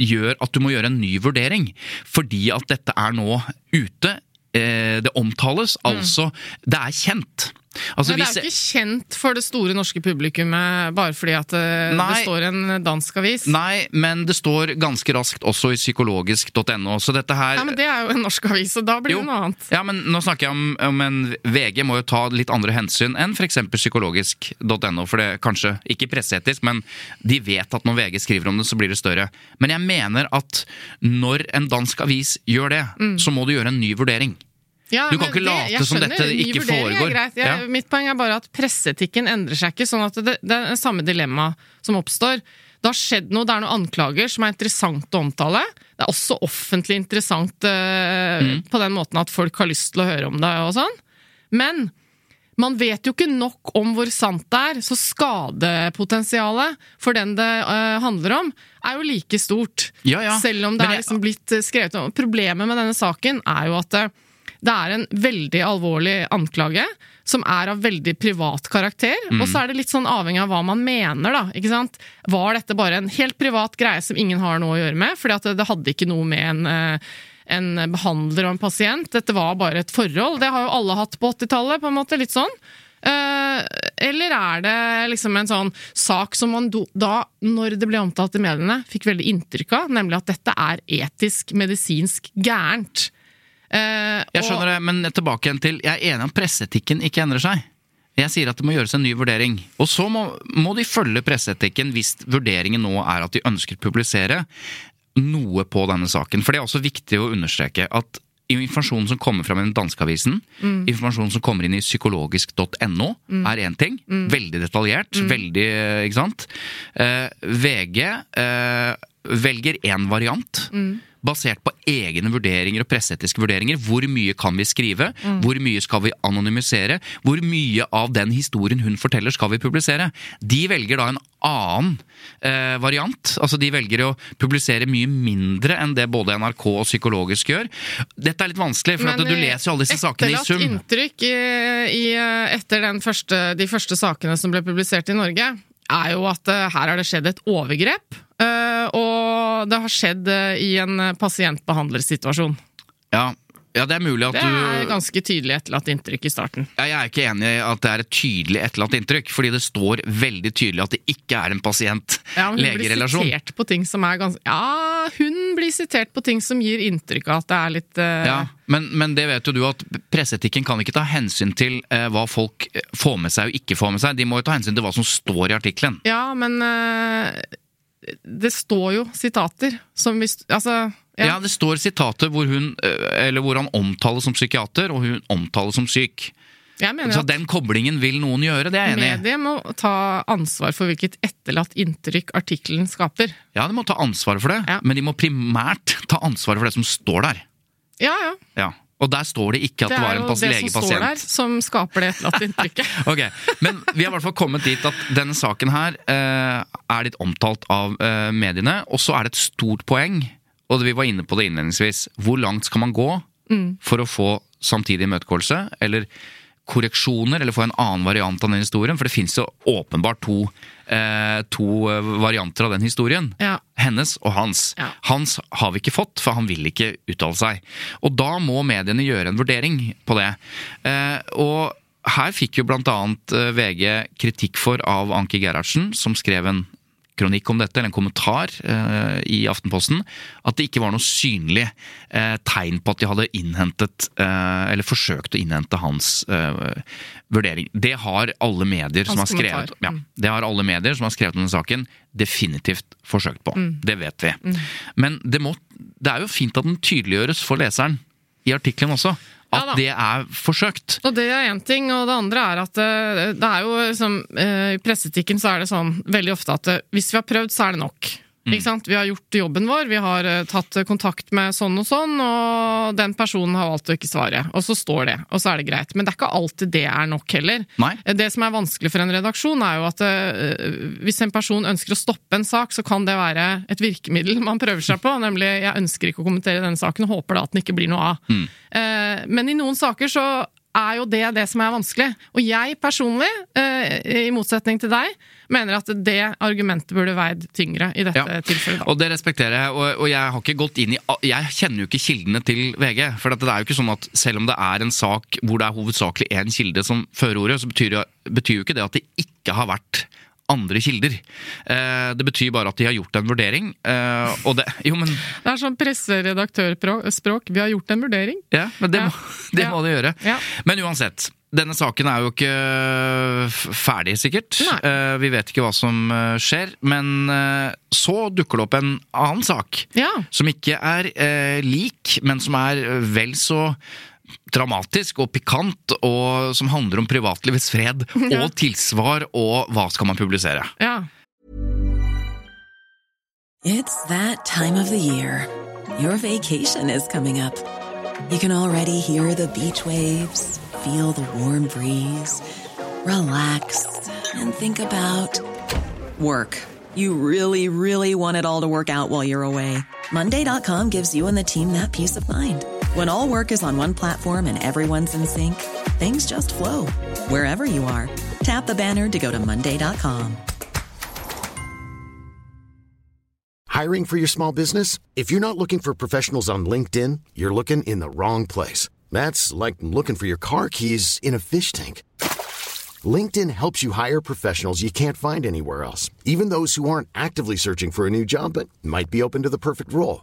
gjør at du må gjøre en ny vurdering, fordi at dette er nå ute. eh, Det omtales, altså Det er kjent. Altså, Men det er jo ikke kjent for det store norske publikummet bare fordi at eh, det Nei. står en dansk avis. Nei, men det står ganske raskt også i psykologisk.no, så dette her Ja, men det er jo en norsk avis, og da blir Jo. det noe annet. Ja, men nå snakker jeg om, om en VG må jo ta litt andre hensyn enn f.eks. psykologisk.no, for det er kanskje ikke presseetisk, men de vet at når VG skriver om det, så blir det større. Men jeg mener at når en dansk avis gjør det, så må du gjøre en ny vurdering. Ja, Du kan ikke late som skjønner, dette ikke foregår. Jeg, Ja. Mitt poeng er bare at presseetikken endrer seg ikke, sånn at det, det er det samme dilemma som oppstår. Det har skjedd noe, det er noen anklager som er interessant å omtale. Det er også offentlig interessant uh, Mm. på den måten at folk har lyst til å høre om det og sånn. Men man vet jo ikke nok om hvor sant det er, så skadepotensialet for den det uh, handler om, er jo like stort. Ja, ja. Selv om det jeg, er liksom blitt skrevet om. Problemet med denne saken er jo at eh, det er en veldig alvorlig anklage, som er av veldig privat karakter. Mm. Og så er det litt sånn avhengig av hva man mener, da. ikke sant? Var dette bare en helt privat greie som ingen har noe å gjøre med? Fordi at det, hadde ikke noe med en eh, en behandler og en pasient. Dette var bare et forhold. Det har jo alle hatt på 80-tallet, på en måte. Litt sånn. Eh, eller er det liksom en sånn sak som man da, når det ble omtalt i mediene, fikk veldig inntrykk av, nemlig at dette er etisk, medisinsk gærent. Eh, Jeg og- skjønner det, men tilbake igjen til Jeg er enig om presseetikken ikke endrer seg. Jeg sier at det må gjøres en ny vurdering. Og så må, må de følge presseetikken hvis vurderingen nå er at de ønsker å publisere noe på denne saken. For det er også viktig å understreke at informasjonen som kommer fram i den danske avisen, informasjonen som kommer inn i psykologisk.no, er én ting. Veldig detaljert. Veldig eh, Ikke sant? Eh, VG eh, velger én variant. Basert på egne vurderinger og presseetiske vurderinger. Hvor mye kan vi skrive? Hvor mye skal vi anonymisere? Hvor mye av den historien hun forteller, skal vi publisere? De velger da en annen eh, variant. Altså De velger å publisere mye mindre enn det både NRK og Psykologisk gjør. Dette er litt vanskelig, for at Men, du leser jo alle disse sakene i sum. etterlatt inntrykk i, i, etter den første, de første sakene som ble publisert i Norge, er jo at eh, her har det skjedd et overgrep. Eh, og det har skjedd eh, i en pasient-behandler-situasjon. Ja, Ja, det er mulig at du... Det er ganske tydelig etterlatt inntrykk i starten. Ja, Jeg er ikke enig i at det er et tydelig etterlatt inntrykk, fordi det står veldig tydelig at det ikke er en Ja, pasient-legerelasjon. sitert på ting som er ganske Ja, hun blir sitert på ting som gir inntrykk av at det er litt uh... Ja, men, men det vet jo du at presseetikken kan ikke ta hensyn til uh, hva folk eh, får med seg og ikke får med seg. De må jo ta hensyn til hva som står i artikkelen. Ja, men eh, det står jo sitater som hvis Altså, Ja. ja. det står sitater hvor, hun, eh, eller hvor han omtales som psykiater, og hun omtales som syk. Så den koblingen vil noen gjøre, det er jeg enig i. mediet må ta ansvar for hvilket etterlatt inntrykk artikkelen skaper. Ja, de må ta ansvar for det, Ja. men de må primært ta ansvar for det som står der. Ja, ja. Ja. Og der står det ikke at det, Det var er en jo pas- det som står der, som skaper det etterlatte inntrykket. Ok, Men vi har i hvert fall kommet dit at denne saken her eh, er litt omtalt av eh, mediene. Og så er det et stort poeng, og vi var inne på det innledningsvis. Hvor langt skal man gå Mm. for å få samtidig imøtegåelse? Eller korreksjoner, eller få en annen variant av den historien? For det fins jo åpenbart to, eh, to eh, varianter av den historien. Ja. Hennes og hans. Ja. Hans har vi ikke fått, for han vil ikke uttale seg. Og da må mediene gjøre en vurdering på det. Eh, og her fikk jo annet eh, VG kritikk for av Anki Gerhardsen, som skrev en kronikk om dette, eller en kommentar eh, i Aftenposten, at det ikke var noe synlig eh, tegn på at de hadde innhentet, eh, eller forsøkt å innhente hans eh, vurdering. Det har alle medier som har skrevet ja, Mm. det har alle medier som har skrevet om denne saken, definitivt forsøkt på. Mm. Det vet vi. Men det, må, det er jo fint at den tydeliggjøres for leseren i artikkelen også. At ja, det er forsøkt. Og det er én ting, og det andre er at eh, det er jo liksom I presseetikken så er det sånn veldig ofte at eh, hvis vi har prøvd, så er det nok. Ikke sant? Vi har gjort jobben vår, vi har eh, tatt kontakt med sånn og sånn, og den personen har valgt å ikke svare. Og så står det, og så er det greit. Men det er ikke alltid det er nok heller. Nei. Eh, Det som er vanskelig for en redaksjon, er jo at eh, hvis en person ønsker å stoppe en sak, så kan det være et virkemiddel man prøver seg på, nemlig 'jeg ønsker ikke å kommentere denne saken', og håper da at den ikke blir noe av. Eh, Men i noen saker så er jo det det som er vanskelig. Og jeg personlig, eh, i motsetning til deg, mener at det argumentet burde veid tyngre i dette Ja. tilfellet. da. Og det respekterer jeg, og, og jeg har ikke gått inn i Jeg kjenner jo ikke kildene til VG. For det er jo ikke sånn at selv om det er en sak hvor det er hovedsakelig én kilde som fører ordet, så betyr, betyr jo ikke det at det ikke har vært andre kilder. Eh, det betyr bare at de har gjort en vurdering. Eh, og det Jo, men, Det er sånn presseredaktørspråk. Vi har gjort en vurdering. ja, men det, Ja. Må, det Ja. må de gjøre. Ja. Men uansett. Denne saken er jo ikke ferdig, sikkert. Nei. Eh, vi vet ikke hva som eh, skjer. Men eh, så dukker det opp en annen sak. Ja. Som ikke er eh, lik, men som er vel så dramatisk og pikant, og som handler om privatlivets fred Ja. og tilsvar, og hva skal man publisere. ja. It's that time of the year. Your vacation is coming up. You can already hear the beach waves, feel the warm breeze, relax, and think about work. You really, really want it all to work out while you're away. Monday.com gives you and the team that peace of mind. When all work is on one platform and everyone's in sync, things just flow wherever you are. Tap the banner to go to Monday.com. Hiring for your small business? If you're not looking for professionals on LinkedIn, you're looking in the wrong place. That's like looking for your car keys in a fish tank. LinkedIn helps you hire professionals you can't find anywhere else, even those who aren't actively searching for a new job but might be open to the perfect role.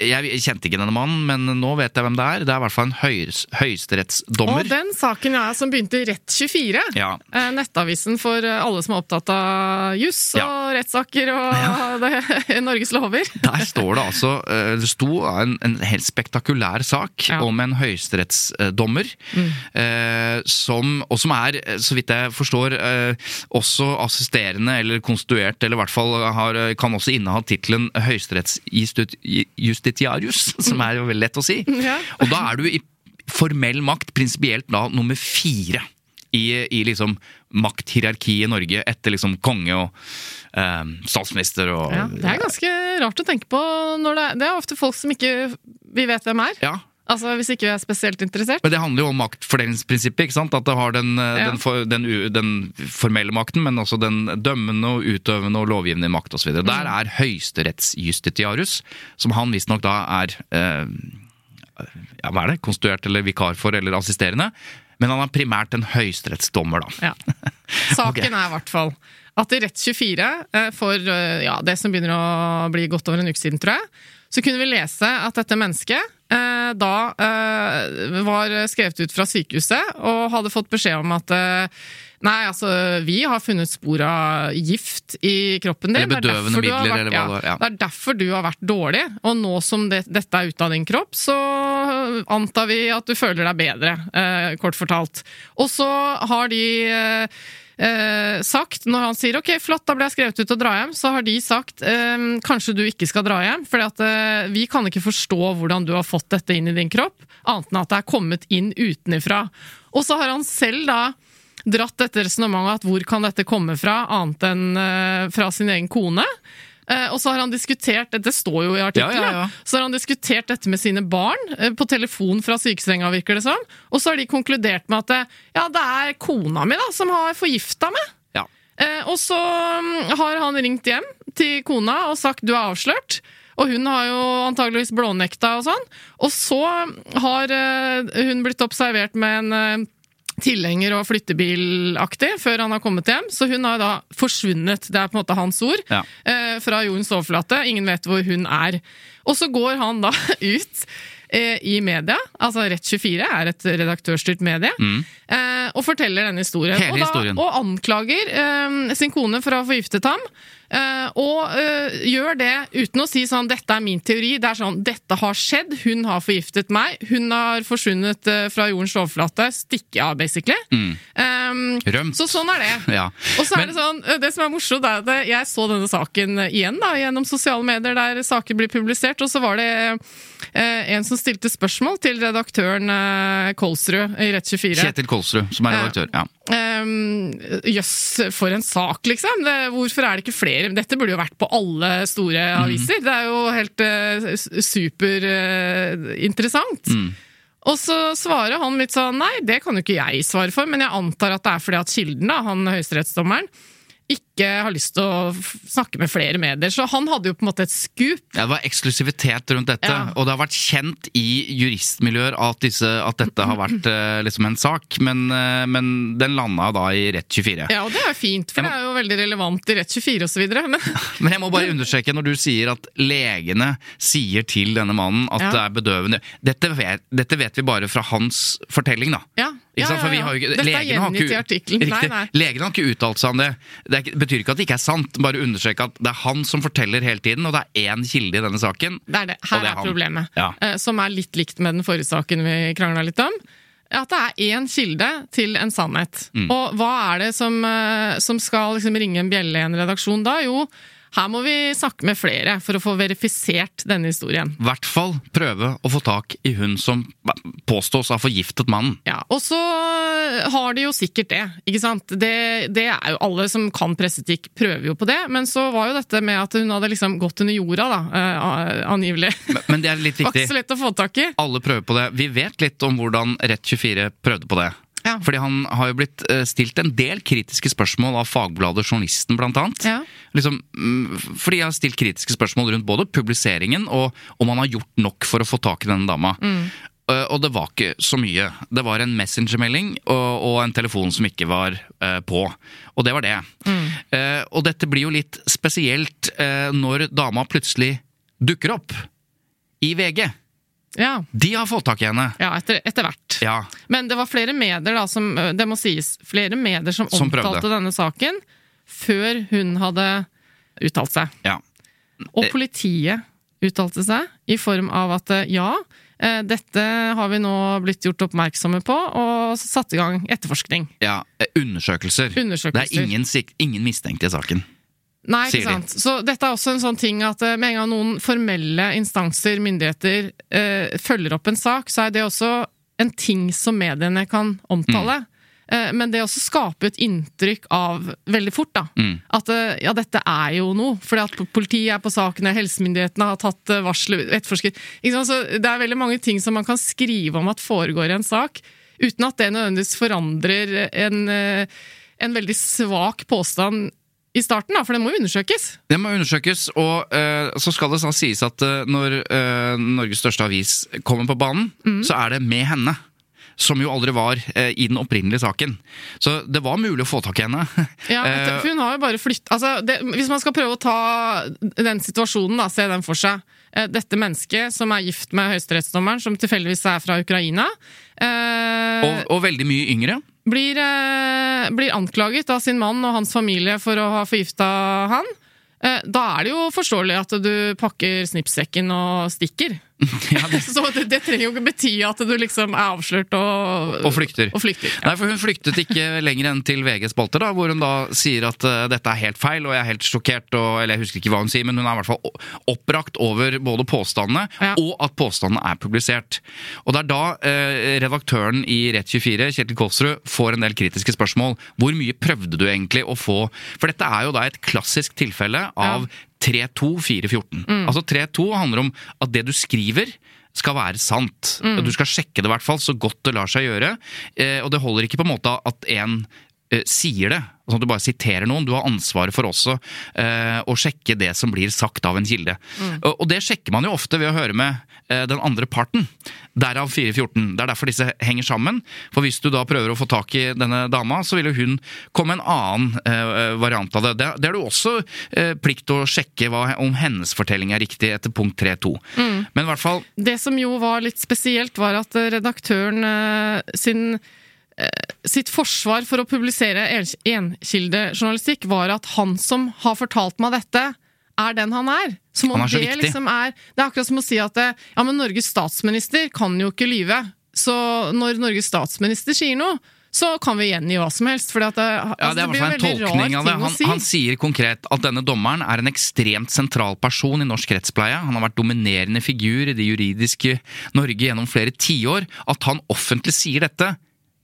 jeg kjente ikke denne mannen, men nå vet jeg hvem det er. Det er i hvert fall en høyes- høyesterettsdommer. Og den saken ja, som begynte i Rett24, Ja. eh, nettavisen for eh, alle som er opptatt av juss Ja. og rettssaker og det, Norges lover. Der står det altså eh, Det sto en, en helt spektakulær sak Ja. om en høyesterettsdommer. Mm. som, og som er, så vidt jeg forstår, også assisterende eller konstituert, eller i hvert fall har, kan også inneha tittelen høyesterettsjustitiarius, som er jo veldig lett å si. Ja. Og da er du i formell makt prinsipielt da nummer fire i, i liksom makthierarkiet i Norge etter liksom konge og eh, statsminister og Ja, det er ganske rart å tenke på. Når det, er, det er ofte folk som ikke vi vet hvem er. Ja, Altså Hvis ikke vi er spesielt interessert. Men det handler jo om maktfordelingsprinsippet. ikke sant? At det har den, eh, Ja. den, for, den, den formelle makten, men også den dømmende og utøvende og lovgivende makt osv. Der Mm. er høyesterettsjustitiarius, som han visstnok da er eh, ja, hva er det? konstituert eller vikar for, eller assisterende. Men han er primært en høyesterettsdommer, da. Ja. Saken er i hvert fall at i Rett24, eh, for eh, ja, det som begynner å bli godt over en uke siden, tror jeg, så kunne vi lese at dette mennesket da eh, var skrevet ut fra sykehuset og hadde fått beskjed om at eh, Nei, altså, vi har funnet spor av gift i kroppen din. Eller er bedøvende midler, vært- eller hva det var, ja. Det er derfor du har vært dårlig, og nå som det, dette er ute av din kropp, så antar vi at du føler deg bedre, eh, kort fortalt. Og så har de eh, eh, sagt, når han sier ok, flott, da ble jeg skrevet ut og dra hjem, så har de sagt eh, kanskje du ikke skal dra hjem, for eh, vi kan ikke forstå hvordan du har fått dette inn i din kropp, annet enn at det er kommet inn utenifra. Og så har han selv da dratt dette resonnementet at hvor kan dette komme fra, annet enn eh, fra sin egen kone. Eh, og så har han diskutert, dette står jo i artikkelen, Ja, ja, ja. så har han diskutert dette med sine barn eh, på telefon fra sykesenga, virker det som. Og så har de konkludert med at eh, ja, det er kona mi da, som har forgifta meg. Ja. Eh, og så mm, har han ringt hjem til kona og sagt du er avslørt. Og hun har jo antageligvis blånekta og sånn. Og så har hun blitt observert med en tilhenger og flyttebilaktig før han har kommet hjem. Så hun har da forsvunnet, det er på en måte hans ord, Ja. eh, fra jordens overflate. Ingen vet hvor hun er. Og så går han da ut eh, i media, altså Rett24 er et redaktørstyrt medie, eh, og forteller denne historien. Mm. Hele og, da, historien. og anklager eh, sin kone for å ha forgiftet ham. Eh, og eh, gjør det uten å si sånn 'dette er min teori'. Det er sånn 'dette har skjedd', hun har forgiftet meg, hun har forsvunnet eh, fra jordens overflate. Stikke av, basically. Um, Rømt. så sånn er det. Ja. Og så er Men- det sånn, det som er morsomt, er at jeg så denne saken igjen da, gjennom sosiale medier der saker blir publisert, og så var det eh, en som stilte spørsmål til redaktøren eh, Kolsrud i Rett24. Kjetil Kolsrud, som er redaktør. Ja. Um, Jøss, for en sak, liksom. Det, hvorfor er det ikke flere? Dette burde jo vært på alle store aviser. aviser. Det er jo helt uh, superinteressant. Mm. Og så svarer han litt sånn nei, det kan jo ikke jeg svare for, men jeg antar at det er fordi at kilden, da, han høyesterettsdommeren, ikke har lyst til å snakke med flere medier. Så han hadde jo på en måte et skup. Ja, det var eksklusivitet rundt dette, Ja. og det har vært kjent i juristmiljøer at, disse, at dette har vært eh, liksom en sak, men, eh, men den landa da i Rett 24. Ja, og det er fint, for det er jo veldig relevant i Rett24 osv. Men Men jeg må bare understreke, når du sier at legene sier til denne mannen at Ja. det er bedøvende dette vet, dette vet vi bare fra hans fortelling, da. ja, ja, ja, vi ja. har ikke, Dette er gjengitt i ikke- artikkelen. Legene har ikke uttalt seg om det. Det er, betyr ikke at det ikke er sant, bare understreke at det er han som forteller hele tiden, og det er én kilde i denne saken. Det er det. Her det er er, problemet, eh, som er litt likt med den forrige saken vi krangla litt om. At det er én kilde til en sannhet. Mm. Og hva er det som, eh, som skal liksom ringe en bjelle i en redaksjon da? Jo, her må vi snakke med flere for å få verifisert denne historien. I hvert fall prøve å få tak i hun som påstås å ha forgiftet mannen. Ja, Og så har de jo sikkert det, ikke sant. Det, det er jo Alle som kan presseetikk, prøver jo på det. Men så var jo dette med at hun hadde liksom gått under jorda, da, eh, angivelig. Men- Men det er litt viktig. var ikke så lett å få tak i. Alle prøver på det. Vi vet litt om hvordan Rett24 prøvde på det. Ja. Fordi han har jo blitt eh, stilt en del kritiske spørsmål av Fagbladet Journalisten, blant annet. Ja. Liksom, mm, fordi jeg har stilt kritiske spørsmål rundt både publiseringen og om han har gjort nok for å få tak i denne dama. Mm. Og det var ikke så mye. Det var en messengermelding og, og en telefon som ikke var uh, på. Og det var det. Eh, og dette blir jo litt spesielt uh, når dama plutselig dukker opp i VG. Ja, De har fått tak i henne. ja etter, etter hvert. Ja, Men det var flere medier da, som, det må sies, flere medier som, Som prøvde. omtalte denne saken før hun hadde uttalt seg. ja. Og Eh. politiet uttalte seg i form av at eh, ja, eh, dette har vi nå blitt gjort oppmerksomme på, og satt i gang etterforskning. ja. eh, Undersøkelser. Undersøkelser. Det er ingen, ingen mistenkte i saken. Nei, ikke sant. Så dette er også en sånn ting at eh, med en gang noen formelle instanser, myndigheter, eh, følger opp en sak, så er det også en ting som mediene kan omtale. Mm. Eh, Men det også skaper et inntrykk av veldig fort da, at eh, ja, dette er jo noe. Fordi at politiet er på sakene, helsemyndighetene har tatt eh, varsel, etterforsket? Så Det er veldig mange ting som man kan skrive om at foregår i en sak, uten at det nødvendigvis forandrer en, en veldig svak påstand i starten, da, for det må jo undersøkes. Det må undersøkes, og uh, så skal det sånn sies at uh, når uh, Norges største avis kommer på banen, Mm. så er det med henne. Som jo aldri var eh, i den opprinnelige saken. Så det var mulig å få tak i henne. Ja, for hun har jo bare flytt... Altså, det, hvis man skal prøve å ta den situasjonen, da, se den for seg. Eh, Dette mennesket som er gift med høyesterettsdommeren, som tilfeldigvis er fra Ukraina, eh, og, og veldig mye yngre. Blir, eh, blir anklaget av sin mann og hans familie for å ha forgifta han. Eh, da er det jo forståelig at du pakker snippsekken og stikker. Så det, det trenger jo ikke bety at du liksom er avslørt og, Og flykter. Og flykter. Nei, for Hun flyktet ikke lenger enn til VGs spalter, da, hvor hun da sier at uh, dette er helt feil, og jeg er helt sjokkert, og, eller jeg husker ikke hva hun sier, men hun er i hvert fall oppbrakt over både påstandene Ja. og at påstandene er publisert. Og det er da uh, redaktøren i Rett24, Kjetil Kolsrud, får en del kritiske spørsmål. Hvor mye prøvde du egentlig å få For dette er jo da et klassisk tilfelle av 3-2-4-14. Altså 3-2 handler om at det du skriver skal være sant. Du skal sjekke det i hvert fall så godt det lar seg gjøre. Eh, og det holder ikke på en måte at en sier det, sånn at du bare siterer noen. Du har ansvaret for også eh, å sjekke det som blir sagt av en kilde. Og, og det sjekker man jo ofte ved å høre med eh, den andre parten. Derav 414. Det er derfor disse henger sammen. For hvis du da prøver å få tak i denne dama, så vil jo hun komme en annen eh, variant av det. Det, det er du også eh, plikt å sjekke hva, om hennes fortelling er riktig etter punkt 3.2. Men i hvert fall Det som jo var litt spesielt, var at eh, redaktøren eh, sin eh, sitt forsvar for å publisere en- enkildejournalistikk var at han som har fortalt meg dette, er den han er. Som om Han er så det viktig. liksom er Det er akkurat som å si at eh, ja, men Norges statsminister kan jo ikke lyve. Så når Norges statsminister sier noe, så kan vi gjengi hva som helst. For det, Ja, altså, det er hvert fall en veldig tolkning rar det. å Han, si. han sier konkret at denne dommeren er en ekstremt sentral person i norsk rettspleie. Han har vært dominerende figur i det juridiske Norge gjennom flere tiår. At han offentlig sier dette,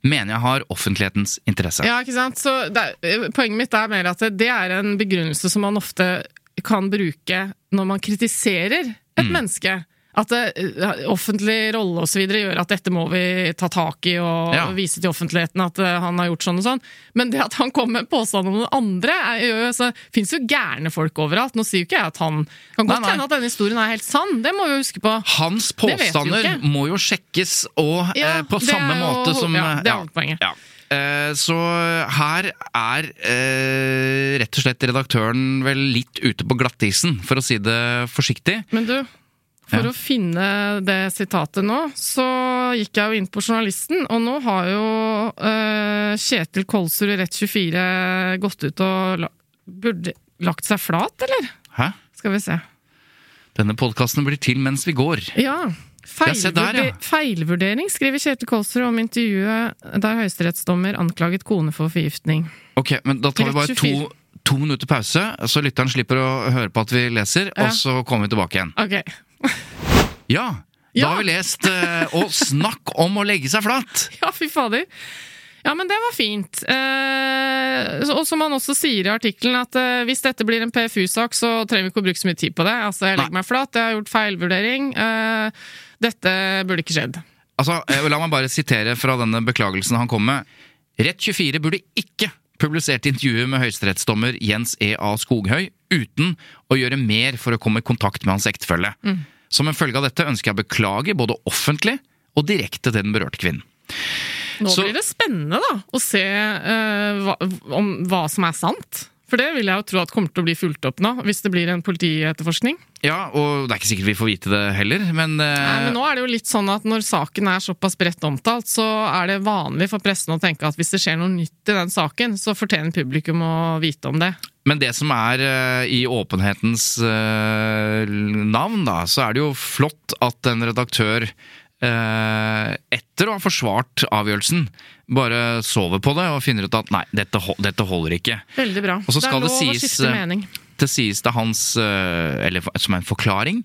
mener jeg har offentlighetens interesse. Ja, ikke sant? Så det er, poenget mitt er mer at det er en begrunnelse som man ofte kan bruke når man kritiserer et Mm. menneske. At det, eh, offentlig rolle videre gjør at dette må vi ta tak i og Ja. vise til offentligheten at eh, han har gjort sånn og sånn. Men det at han kom med påstand om noen andre, er, jo, så fins jo gærne folk overalt. Nå sier jo ikke jeg at han Kan godt hende at denne historien er helt sann, det må vi jo huske på. Hans påstander jo må jo sjekkes og Ja, eh, på samme jo- måte som ja, det er hovedpoenget. ja. Eh, Så her er eh, rett og slett redaktøren vel litt ute på glattisen, for å si det forsiktig. Men du, for Ja. å finne det sitatet nå, så gikk jeg jo inn på journalisten, og nå har jo uh, Kjetil Kolsrud i Rett24 gått ut og la, burde lagt seg flat, eller? Hæ? Skal vi se. Denne podkasten blir til mens vi går. Ja. Ja, der, ja. Feilvurdering, skriver Kjetil Kolsrud om intervjuet der høyesterettsdommer anklaget kone for forgiftning. Ok, men Da tar vi bare to, to minutter pause, så lytteren slipper å høre på at vi leser, Ja. og så kommer vi tilbake igjen. Ok. Ja, da har vi lest eh, Og snakk om å legge seg flat! Ja, fy fader. Ja, men det var fint. Eh, og som han også sier i artikkelen, at eh, hvis dette blir en PFU-sak, så trenger vi ikke å bruke så mye tid på det. Altså, jeg legger Nei. meg flat, jeg har gjort feilvurdering. Eh, dette burde ikke skjedd. Altså, eh, La meg bare sitere fra denne beklagelsen han kom med. Rett24 burde ikke publisert intervjuet med høyesterettsdommer Jens E. A. Skoghøy uten å gjøre mer for å komme i kontakt med hans ektefelle. Som en følge av dette ønsker jeg å beklage både offentlig og direkte til den berørte kvinnen. Nå Så- blir det spennende da, å se uh, hva, om hva som er sant. For det vil jeg jo tro at kommer til å bli fulgt opp nå, hvis det blir en politietterforskning. Ja, og det er ikke sikkert vi får vite det heller, men, uh... Nei, men nå er det jo litt sånn at når saken er såpass bredt omtalt, så er det vanlig for pressen å tenke at hvis det skjer noe nytt i den saken, så fortjener publikum å vite om det. Men det som er eh, i åpenhetens eh, navn, da, så er det jo flott at en redaktør eh, etter å ha forsvart avgjørelsen, bare sover på det og finner ut at nei, dette, dette holder ikke. Veldig bra. Det er det lov sies, å skifte mening. Det sies det hans eh, Eller som en forklaring,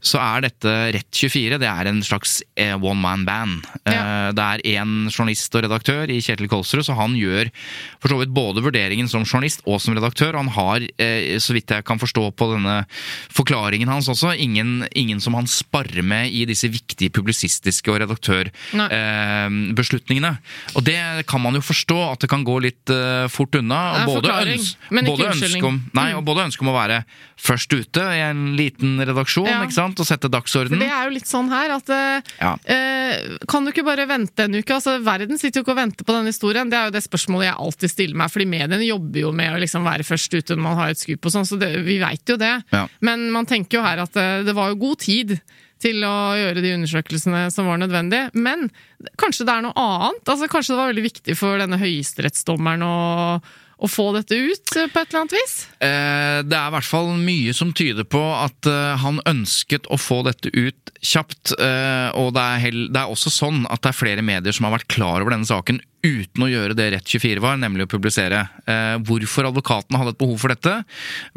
så er dette Rett24 det er en slags eh, one man band. Eh, Ja. Det er én journalist og redaktør i Kjetil Kolsrud, så han gjør for så vidt både vurderingen som journalist og som redaktør. Han har, eh, så vidt jeg kan forstå på denne forklaringen hans også, ingen, ingen som han sparer med i disse viktige publisistiske og redaktørbeslutningene. og det kan man jo forstå, at det kan gå litt eh, fort unna. Det er både, forklaring, øns men ikke unnskyldning. om, nei, og både ønske om å være først ute i en liten redaksjon Ja. ikke sant? og sette For dagsorden. det er jo litt sånn her at eh, Ja. eh, Kan du ikke bare vente en uke? Altså, Verden sitter jo ikke og venter på denne historien. Det er jo det spørsmålet jeg alltid stiller meg, fordi mediene jobber jo med å liksom være først ute når man har et skup og sånn, så det, vi veit jo det. Ja. Men man tenker jo her at eh, det var jo god tid til å gjøre de undersøkelsene som var nødvendige. Men kanskje det er noe annet? Altså, kanskje det var veldig viktig for denne høyesterettsdommeren å, å få dette ut på et eller annet vis? Eh, Det er i hvert fall mye som tyder på at eh, han ønsket å få dette ut kjapt. eh, Og det er, det er også sånn at det er flere medier som har vært klar over denne saken uten å gjøre det Rett24 var, nemlig å publisere. Eh, Hvorfor advokatene hadde et behov for dette?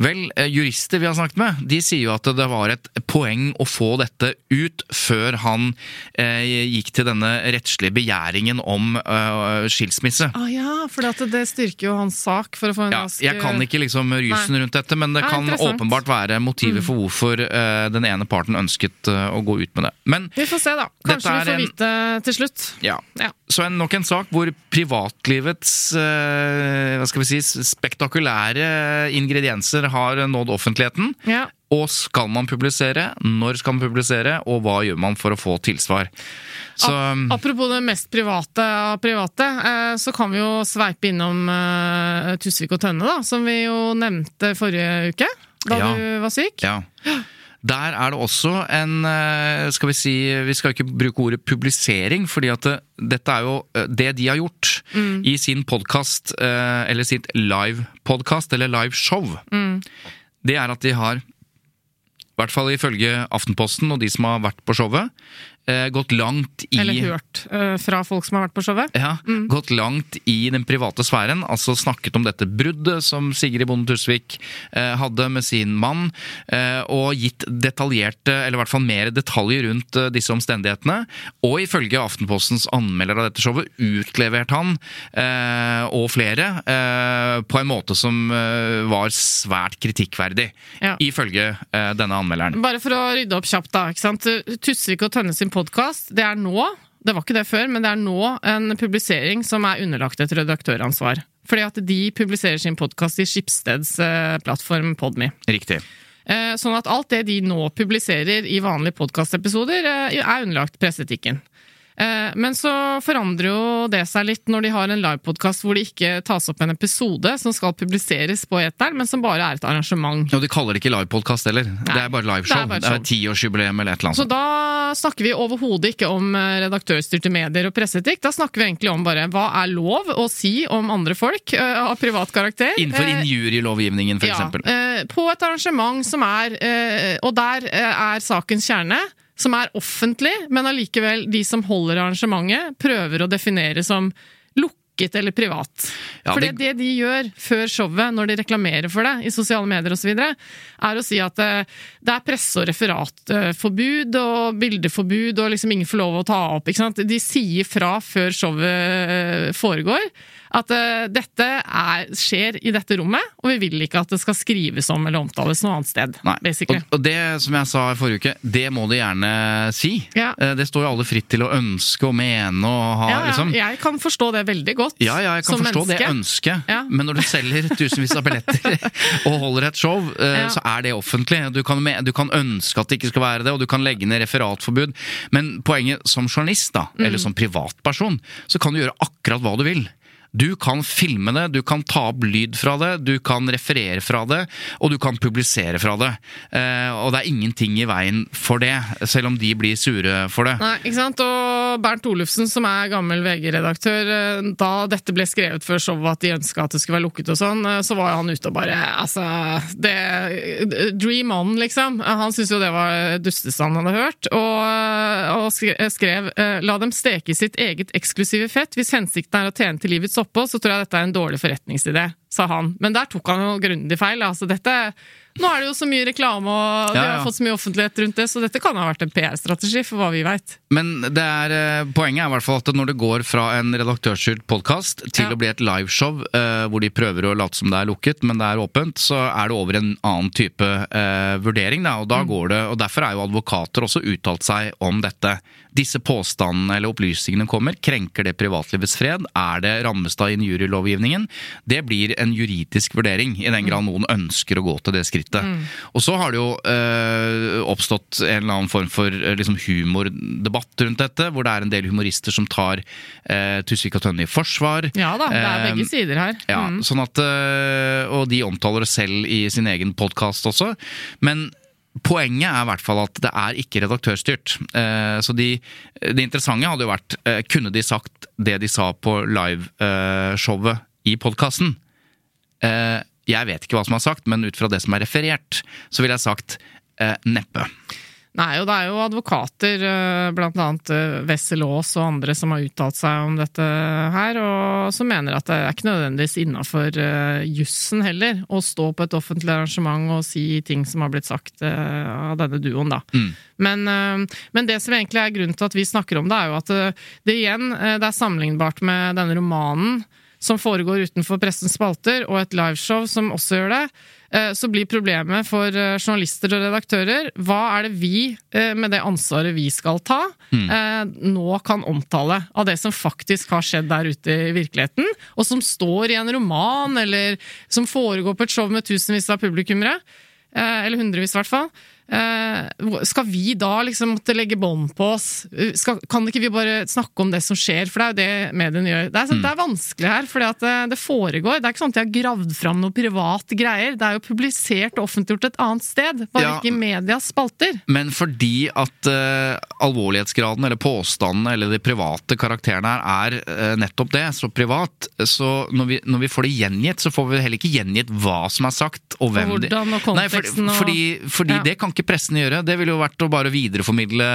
Vel, eh, jurister vi har snakket med, de sier jo at det var et poeng å få dette ut før han eh, gikk til denne rettslige begjæringen om skilsmisse. Ah, ja, for det styrker jo hans sak for å få en Ja, rask jeg kan ikke liksom rysen rundt dette, men det Nei, kan. Mm. åpenbart være motivet for hvorfor den ene parten ønsket å gå ut med det. Men Vi får se, da. Kanskje vi får får en- vite til slutt. ja. Ja. Så en, nok en sak hvor privatlivets eh, hva skal vi si, spektakulære ingredienser har nådd offentligheten. Ja. Og skal man publisere? Når skal man publisere? Og hva gjør man for å få tilsvar? Så Apropos det mest private av private, eh, så kan vi jo sveipe innom eh, Tusvik og Tønne, da, som vi jo nevnte forrige uke, da Ja. du var syk. Ja. Der er det også en eh, Skal vi si Vi skal ikke bruke ordet publisering, fordi at det, dette er jo eh, det de har gjort i sin podkast, eller sitt live-podkast, eller live-show. Mm. Det er at de har, i hvert fall ifølge Aftenposten og de som har vært på showet, eh, gått langt i Eller hørt eh, fra folk som har vært på showet. ja, gått langt i den private sfæren, altså snakket om dette bruddet som Sigrid Bonde Tusvik eh, hadde med sin mann, eh, og gitt detaljerte, eller i hvert fall mer detaljer rundt eh, disse omstendighetene. Og ifølge Aftenpostens anmelder av dette showet utlevert han eh, og flere på en måte som var svært kritikkverdig, Ja. ifølge denne anmelderen. Bare for å rydde opp kjapt, da. ikke sant? Tusvik og Tønne sin podkast, det er nå, det var ikke det før, men det er nå en publisering som er underlagt et redaktøransvar. Fordi at de publiserer sin podkast i Skipsteds eh, plattform Podme. Riktig. Eh, Sånn at alt det de nå publiserer i vanlige podkastepisoder, er underlagt presseetikken. Eh, Men så forandrer jo det seg litt når de har en livepodkast hvor det ikke tas opp en episode som skal publiseres på eteren, men som bare er et arrangement. Og de kaller det ikke livepodkast heller. Det er bare liveshow. det er tiårsjubileum eller et eller annet. Så da snakker vi overhodet ikke om eh, redaktørstyrte medier og presseetikk. Da snakker vi egentlig om bare hva er lov å si om andre folk eh, av privat karakter. Innenfor injurielovgivningen, for ja, på et arrangement som er Og der er sakens kjerne. Som er offentlig, men allikevel de som holder arrangementet, prøver å definere som lukket eller privat. Ja, For det- det de gjør før showet, når de reklamerer for det i sosiale medier osv., er å si at eh, det er presse- og referatforbud og bildeforbud, og liksom ingen får lov å ta opp. ikke sant? De sier fra før showet eh, foregår at uh, dette er, skjer i dette rommet, og vi vil ikke at det skal skrives om eller omtales noe annet sted. Og, og det som jeg sa i forrige uke, det må du gjerne si. Ja. Eh, Det står jo alle fritt til å ønske og mene og ha ja, ja, liksom Jeg kan forstå det veldig godt. ja, ja, jeg kan forstå det menneske. ønsket, Ja. men når du selger tusenvis av billetter og holder et show, uh, så er det offentlig. Du kan, du kan ønske at det ikke skal være det, og du kan legge ned referatforbud. Men poenget som journalist, da, Mm. eller som privatperson, så kan du gjøre akkurat hva du vil. Du kan filme det, du kan ta opp lyd fra det, du kan referere fra det, og du kan publisere fra det. Eh, og det er ingenting i veien for det, selv om de blir sure for det. Nei, ikke sant? Og Bernt Olufsen, som er gammel VG-redaktør, eh, da dette ble skrevet før showet at de ønska at det skulle være lukket og sånn, eh, så var han ute og bare Altså, det Dream on, liksom. Han syntes jo det var dusteste han hadde hørt. Og, og skrev La dem steke sitt eget eksklusive fett. Hvis hensikten er å tjene til livets opphold, så tror jeg dette er en dårlig forretningsidé. sa han. Men der tok han jo grundig feil. Altså dette Nå er det jo så mye reklame, og vi Ja, ja. har fått så mye offentlighet rundt det, så dette kan ha vært en PR-strategi, for hva vi veit. Men det er, eh, poenget er i hvert fall at når det går fra en redaktørstyrt podkast til Ja. å bli et liveshow eh, hvor de prøver å late som det er lukket, men det er åpent, så er det over en annen type eh, vurdering. Da, og, da Mm. går det, og Derfor er jo advokater også uttalt seg om dette. Disse påstandene eller opplysningene kommer. Krenker det privatlivets fred? Er det rammes det av injurielovgivningen? Det blir en juridisk vurdering, i den grad noen ønsker å gå til det skrittet. Og så har det jo øh, oppstått en eller annen form for eh, liksom humordebatt rundt dette, hvor det er en del humorister som tar øh, Tusvik og Tønne i forsvar. Ja da, det er begge sider her. Ja, Mm. sånn at, øh, Og de omtaler det selv i sin egen podkast også. Men poenget er i hvert fall at det er ikke redaktørstyrt. Eh, Så de, det interessante hadde jo vært eh, Kunne de sagt det de sa på liveshowet i podkasten? Jeg vet ikke hva som er sagt, men ut fra det som er referert, så ville jeg sagt eh, neppe. Nei, og det er jo advokater, eh, blant annet eh, Wessel Aas og andre som har uttalt seg om dette her, og som mener at det er ikke nødvendigvis innafor jussen heller å stå på et offentlig arrangement og si ting som har blitt sagt eh, av denne duoen, da. Men, eh, men det som egentlig er grunnen til at vi snakker om det, er jo at det, det igjen eh, det er sammenlignbart med denne romanen som foregår utenfor pressens spalter, og et liveshow som også gjør det, eh, så blir problemet for eh, journalister og redaktører hva er det vi, eh, med det ansvaret vi skal ta, mm. nå kan omtale av det som faktisk har skjedd der ute i virkeligheten, og som står i en roman, eller som foregår på et show med tusenvis av publikummere, eller hundrevis i hvert fall. Eh, skal vi da liksom måtte legge bånd på oss? Eh, Skal, kan ikke vi bare snakke om det som skjer? For det er jo det mediene gjør. Det er, så, det er vanskelig her, for det, det foregår. Det er ikke sånn at de har gravd fram noe privat greier. Det er jo publisert og offentliggjort et annet sted, bare Ja. ikke i medias spalter. Men fordi at uh, alvorlighetsgraden eller påstandene eller de private karakterene her er uh, nettopp det, så privat, så når vi, når vi får det gjengitt, så får vi heller ikke gjengitt hva som er sagt, og hvem og hvordan, og Nei, for, fordi, fordi, fordi Ja. det kan ikke pressen gjøre. Det ville jo vært å bare videreformidle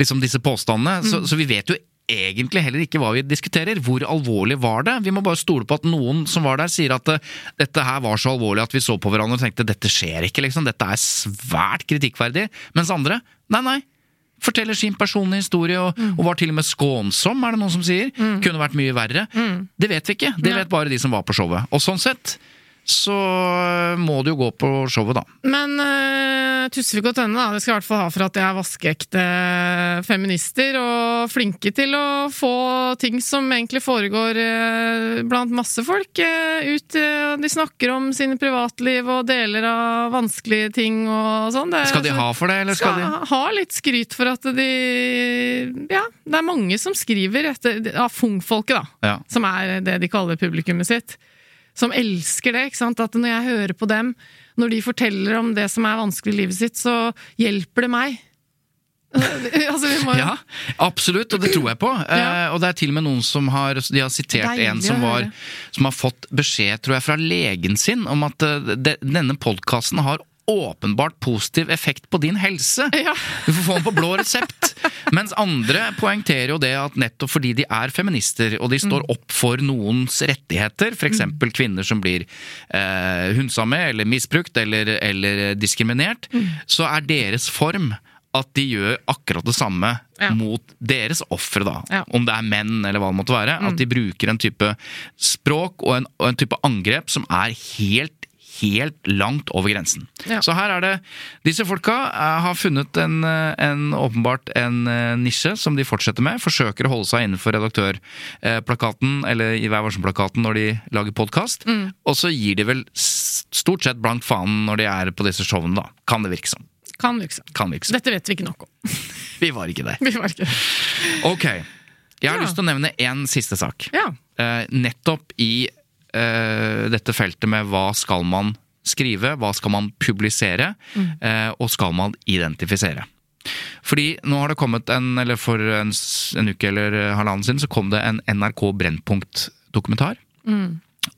liksom disse påstandene. Mm. Så, så vi vet jo egentlig heller ikke hva vi diskuterer. Hvor alvorlig var det? Vi må bare stole på at noen som var der, sier at eh, dette her var så alvorlig at vi så på hverandre og tenkte dette skjer ikke, liksom. Dette er svært kritikkverdig. Mens andre, nei, nei. Forteller sin personlige historie og, Mm. og var til og med skånsom, er det noen som sier. Kunne vært mye verre. Det vet vi ikke. Det vet bare de som var på showet. Og sånn sett så må du jo gå på showet, da. Men uh, Tusvik og Tønne da, det skal i hvert fall ha for at de er vaskeekte feminister og flinke til å få ting som egentlig foregår uh, blant masse folk, uh, ut. eh, de snakker om sine privatliv og deler av vanskelige ting og sånn. Skal de ha for det, eller skal de ha litt skryt for at de Ja, det er mange som skriver etter Av fungfolket, da. Ja. Som er det de kaller publikummet sitt. Som elsker det. At når jeg hører på dem, når de forteller om det som er vanskelig i livet sitt, så hjelper det meg. altså, vi må Ja, absolutt, og det tror jeg på. Ja. Uh, og det er til og med noen som har De har sitert Deilig en som, var, som har fått beskjed, tror jeg, fra legen sin om at uh, de, denne podkasten har åpenbart positiv effekt på din helse. Ja. Du får få den på blå resept. Mens andre poengterer jo det at nettopp fordi de er feminister, og de står opp for noens rettigheter, f.eks. eksempel kvinner som blir eh, hundsa med, eller misbrukt, eller, eller diskriminert, så er deres form at de gjør akkurat det samme Ja. mot deres ofre, da. Ja. Om det er menn eller hva det måtte være. At de bruker en type språk og en, og en type angrep som er helt Helt langt over grensen. Ja. Så her er det Disse folka eh, har funnet en, eh, en åpenbart en eh, nisje som de fortsetter med. Forsøker å holde seg innenfor redaktørplakaten, eller i Vær varsom-plakaten når de lager podkast. Mm. Og så gir de vel stort sett blankt fanen når de er på disse showene, da. Kan det virke som. Kan liksom. Kan virke som. Dette vet vi ikke nok om. Vi var ikke der. Vi var ikke Ok. Jeg har Ja. lyst til å nevne én siste sak. Ja. Uh, nettopp i dette feltet med hva skal man skrive, hva skal man publisere, eh, og skal man identifisere. Fordi nå har det kommet en, eller for en, en uke eller halvannen siden, så kom det en NRK Brennpunkt-dokumentar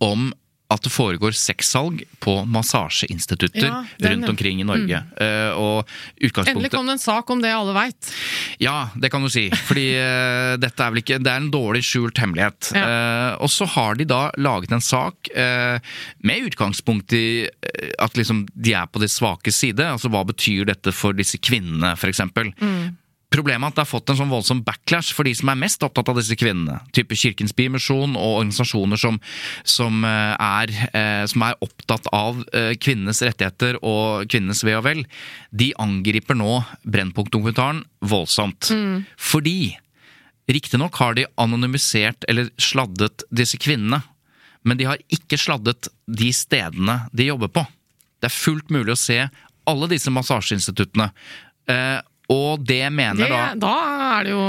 om at det foregår sexsalg på massasjeinstitutter Ja, rundt omkring i Norge. Eh, og Endelig kom det en sak om det alle veit. Ja, det kan du si. Fordi uh, dette er vel ikke Det er en dårlig skjult hemmelighet. Ja. Uh, og så har de da laget en sak med utgangspunkt i at liksom de er på de svakes side. Altså hva betyr dette for disse kvinnene, f.eks. Mm. Problemet er at det har fått en sånn voldsom backlash for de som er mest opptatt av disse kvinnene. Type Kirkens Bymisjon og organisasjoner som, som, eh, er, eh, som er opptatt av eh, kvinnenes rettigheter og kvinnenes ve og vel. De angriper nå Brennpunkt-dokumentaren voldsomt. Fordi Riktignok har de anonymisert eller sladdet disse kvinnene, men de har ikke sladdet de stedene de jobber på. Det er fullt mulig å se alle disse massasjeinstituttene. Eh, og det mener Det, da da er det jo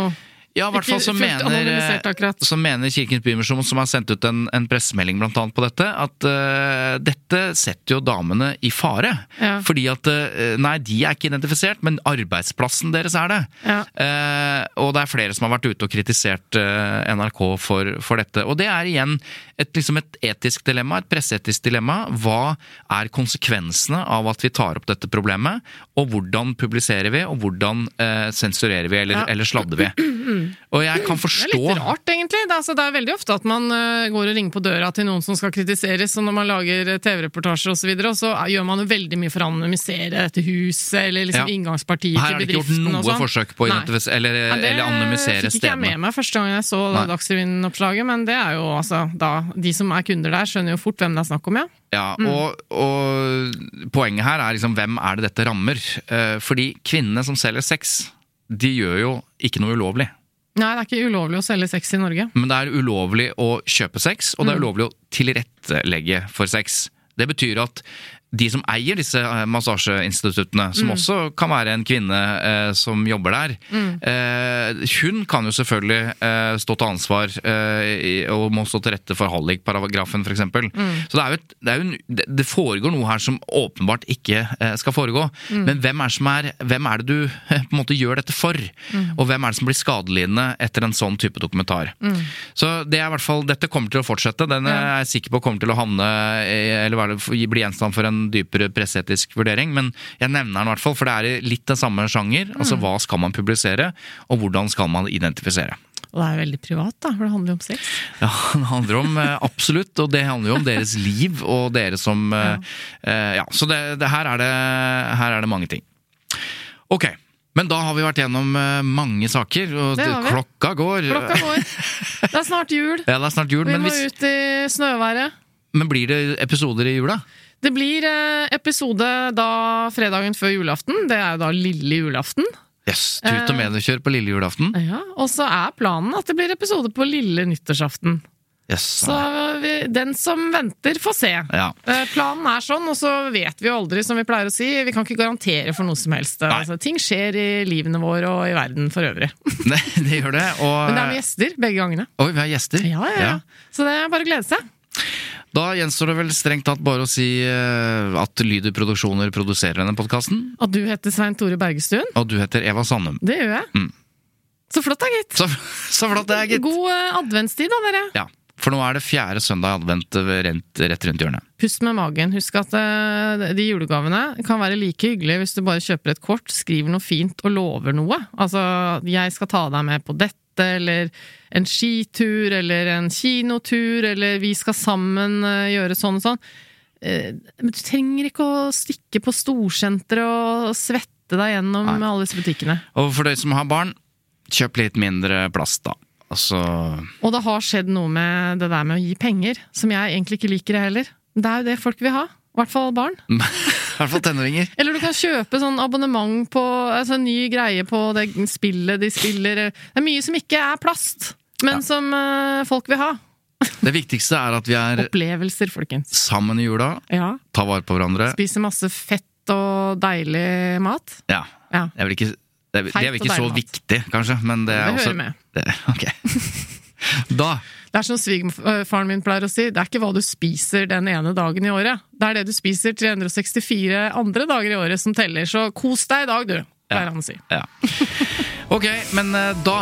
ja, i hvert fall så mener, så mener Kirkens Bymisjon, som har sendt ut en, en pressemelding blant annet på dette, at uh, dette setter jo damene i fare. Ja. Fordi at uh, Nei, de er ikke identifisert, men arbeidsplassen deres er det. Ja. Uh, og det er flere som har vært ute og kritisert NRK for, for dette. Og det er igjen et, liksom et etisk dilemma, et presseetisk dilemma. Hva er konsekvensene av at vi tar opp dette problemet? Og hvordan publiserer vi, og hvordan eh, sensurerer vi, eller, Ja. eller sladder vi? Og jeg kan forstå Det er litt rart, egentlig. Det er, altså, det er veldig ofte at man uh, går og ringer på døra til noen som skal kritiseres, og når man lager eh, TV-reportasjer osv., så, videre, og så gjør man jo veldig mye for å anonymisere dette huset, eller liksom Ja. inngangspartiet Her er det ikke gjort bedriften og noe sånn. forsøk på å identifisere eller, Ja, det eller anonymisere fikk ikke jeg med meg første gang jeg så Dagsrevyen-oppslaget, men det er jo altså da De som er kunder der, skjønner jo fort hvem det er snakk om, ja. Ja, Mm. og, og poenget her er liksom hvem er det dette rammer? Eh, fordi kvinnene som selger sex, de gjør jo ikke noe ulovlig. Nei, det er ikke ulovlig å selge sex i Norge. Men det er ulovlig å kjøpe sex, og Mm. det er ulovlig å tilrettelegge for sex. Det betyr at de som eier disse eh, massasjeinstituttene, som Mm. også kan være en kvinne eh, som jobber der, eh, hun kan jo selvfølgelig eh, stå til ansvar eh, og må stå til rette for hallikparagrafen f.eks. Mm. Så det, er jo et, det, er jo en, det, foregår noe her som åpenbart ikke eh, skal foregå. Mm. Men hvem er, som er, hvem er det du på en måte gjør dette for? Mm. Og hvem er det som blir skadelidende etter en sånn type dokumentar? Så det er i hvert fall, dette kommer til å fortsette. Den er jeg sikker på kommer til å havne eller bli gjenstand for en dypere presseetisk vurdering. Men jeg nevner den i hvert fall, for det er litt den samme sjanger. Mm. Altså hva skal man publisere, og hvordan skal man identifisere? Og det er veldig privat, da, for det handler jo om sex. Ja, det handler om eh, absolutt, og det handler jo om deres liv og dere som Ja, eh, Ja, så det, det, her, er det, her er det mange ting. Ok, men da har vi vært gjennom eh, mange saker, og Det har vi. klokka går. Klokka går. Det er snart jul. Ja, det er snart jul, Vi men, må hvis, ut i snøværet. men blir det episoder i jula? Det blir eh, episode da fredagen før julaften. Det er jo da lille julaften. Yes, Tut og Eh. mediekjør på lille julaften. Ja, Og så er planen at det blir episode på lille nyttårsaften. Yes. Så vi, den som venter, får se. Ja. Eh, Planen er sånn, og så vet vi jo aldri, som vi pleier å si. Vi kan ikke garantere for noe som helst. Altså, ting skjer i livene våre og i verden for øvrig. Det, det gjør det. Og, Men det er med gjester begge gangene. Oi, vi har gjester. Ja, ja, ja. Så det er bare å glede seg. Da gjenstår det vel strengt tatt bare å si eh, at Lyder Produksjoner produserer denne podkasten. At du heter Svein Tore Bergestuen. Og du heter Eva Sandum. Det gjør jeg. Mm. Så flott da, gitt. Så, så flott det er, gitt! God eh, adventstid da, dere. Ja, For nå er det fjerde søndag i advent eh, rent, rett rundt hjørnet. Pust med magen. Husk at de julegavene kan være like hyggelige hvis du bare kjøper et kort, skriver noe fint og lover noe. Altså, jeg skal ta deg med på dette, eller en skitur, eller en kinotur, eller vi skal sammen eh, gjøre sånn og sånn. Eh, Men du trenger ikke å stikke på storsenteret og svette deg gjennom Nei. alle disse butikkene. Og for dere som har barn, kjøp litt mindre plast, da. Altså Og det har skjedd noe med det der med å gi penger, som jeg egentlig ikke liker det heller. Det er jo det folk vil ha. I hvert fall barn. Hvert fall tenåringer. Eller du kan kjøpe sånn abonnement på altså en ny greie på det spillet de spiller. Det er mye som ikke er plast, men som uh, folk vil ha. Det viktigste er at vi er Opplevelser, folkens. sammen i jula, Ja. tar vare på hverandre. Spise masse fett og deilig mat. Ja. Ja. Jeg vil ikke, det, er, det er vel ikke så mat. viktig, kanskje, men det er Det også hører med. Det, ok. Da Det er som svigerfaren min pleier å si, det er ikke hva du spiser den ene dagen i året. Det er det du spiser 364 andre dager i året som teller, så kos deg i dag, du, pleier han å si. Ja. Ok, men eh, da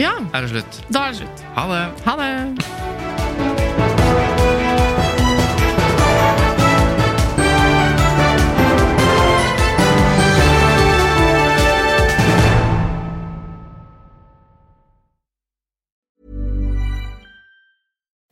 Ja, er det slutt. da er det slutt. Ha det. Ha det!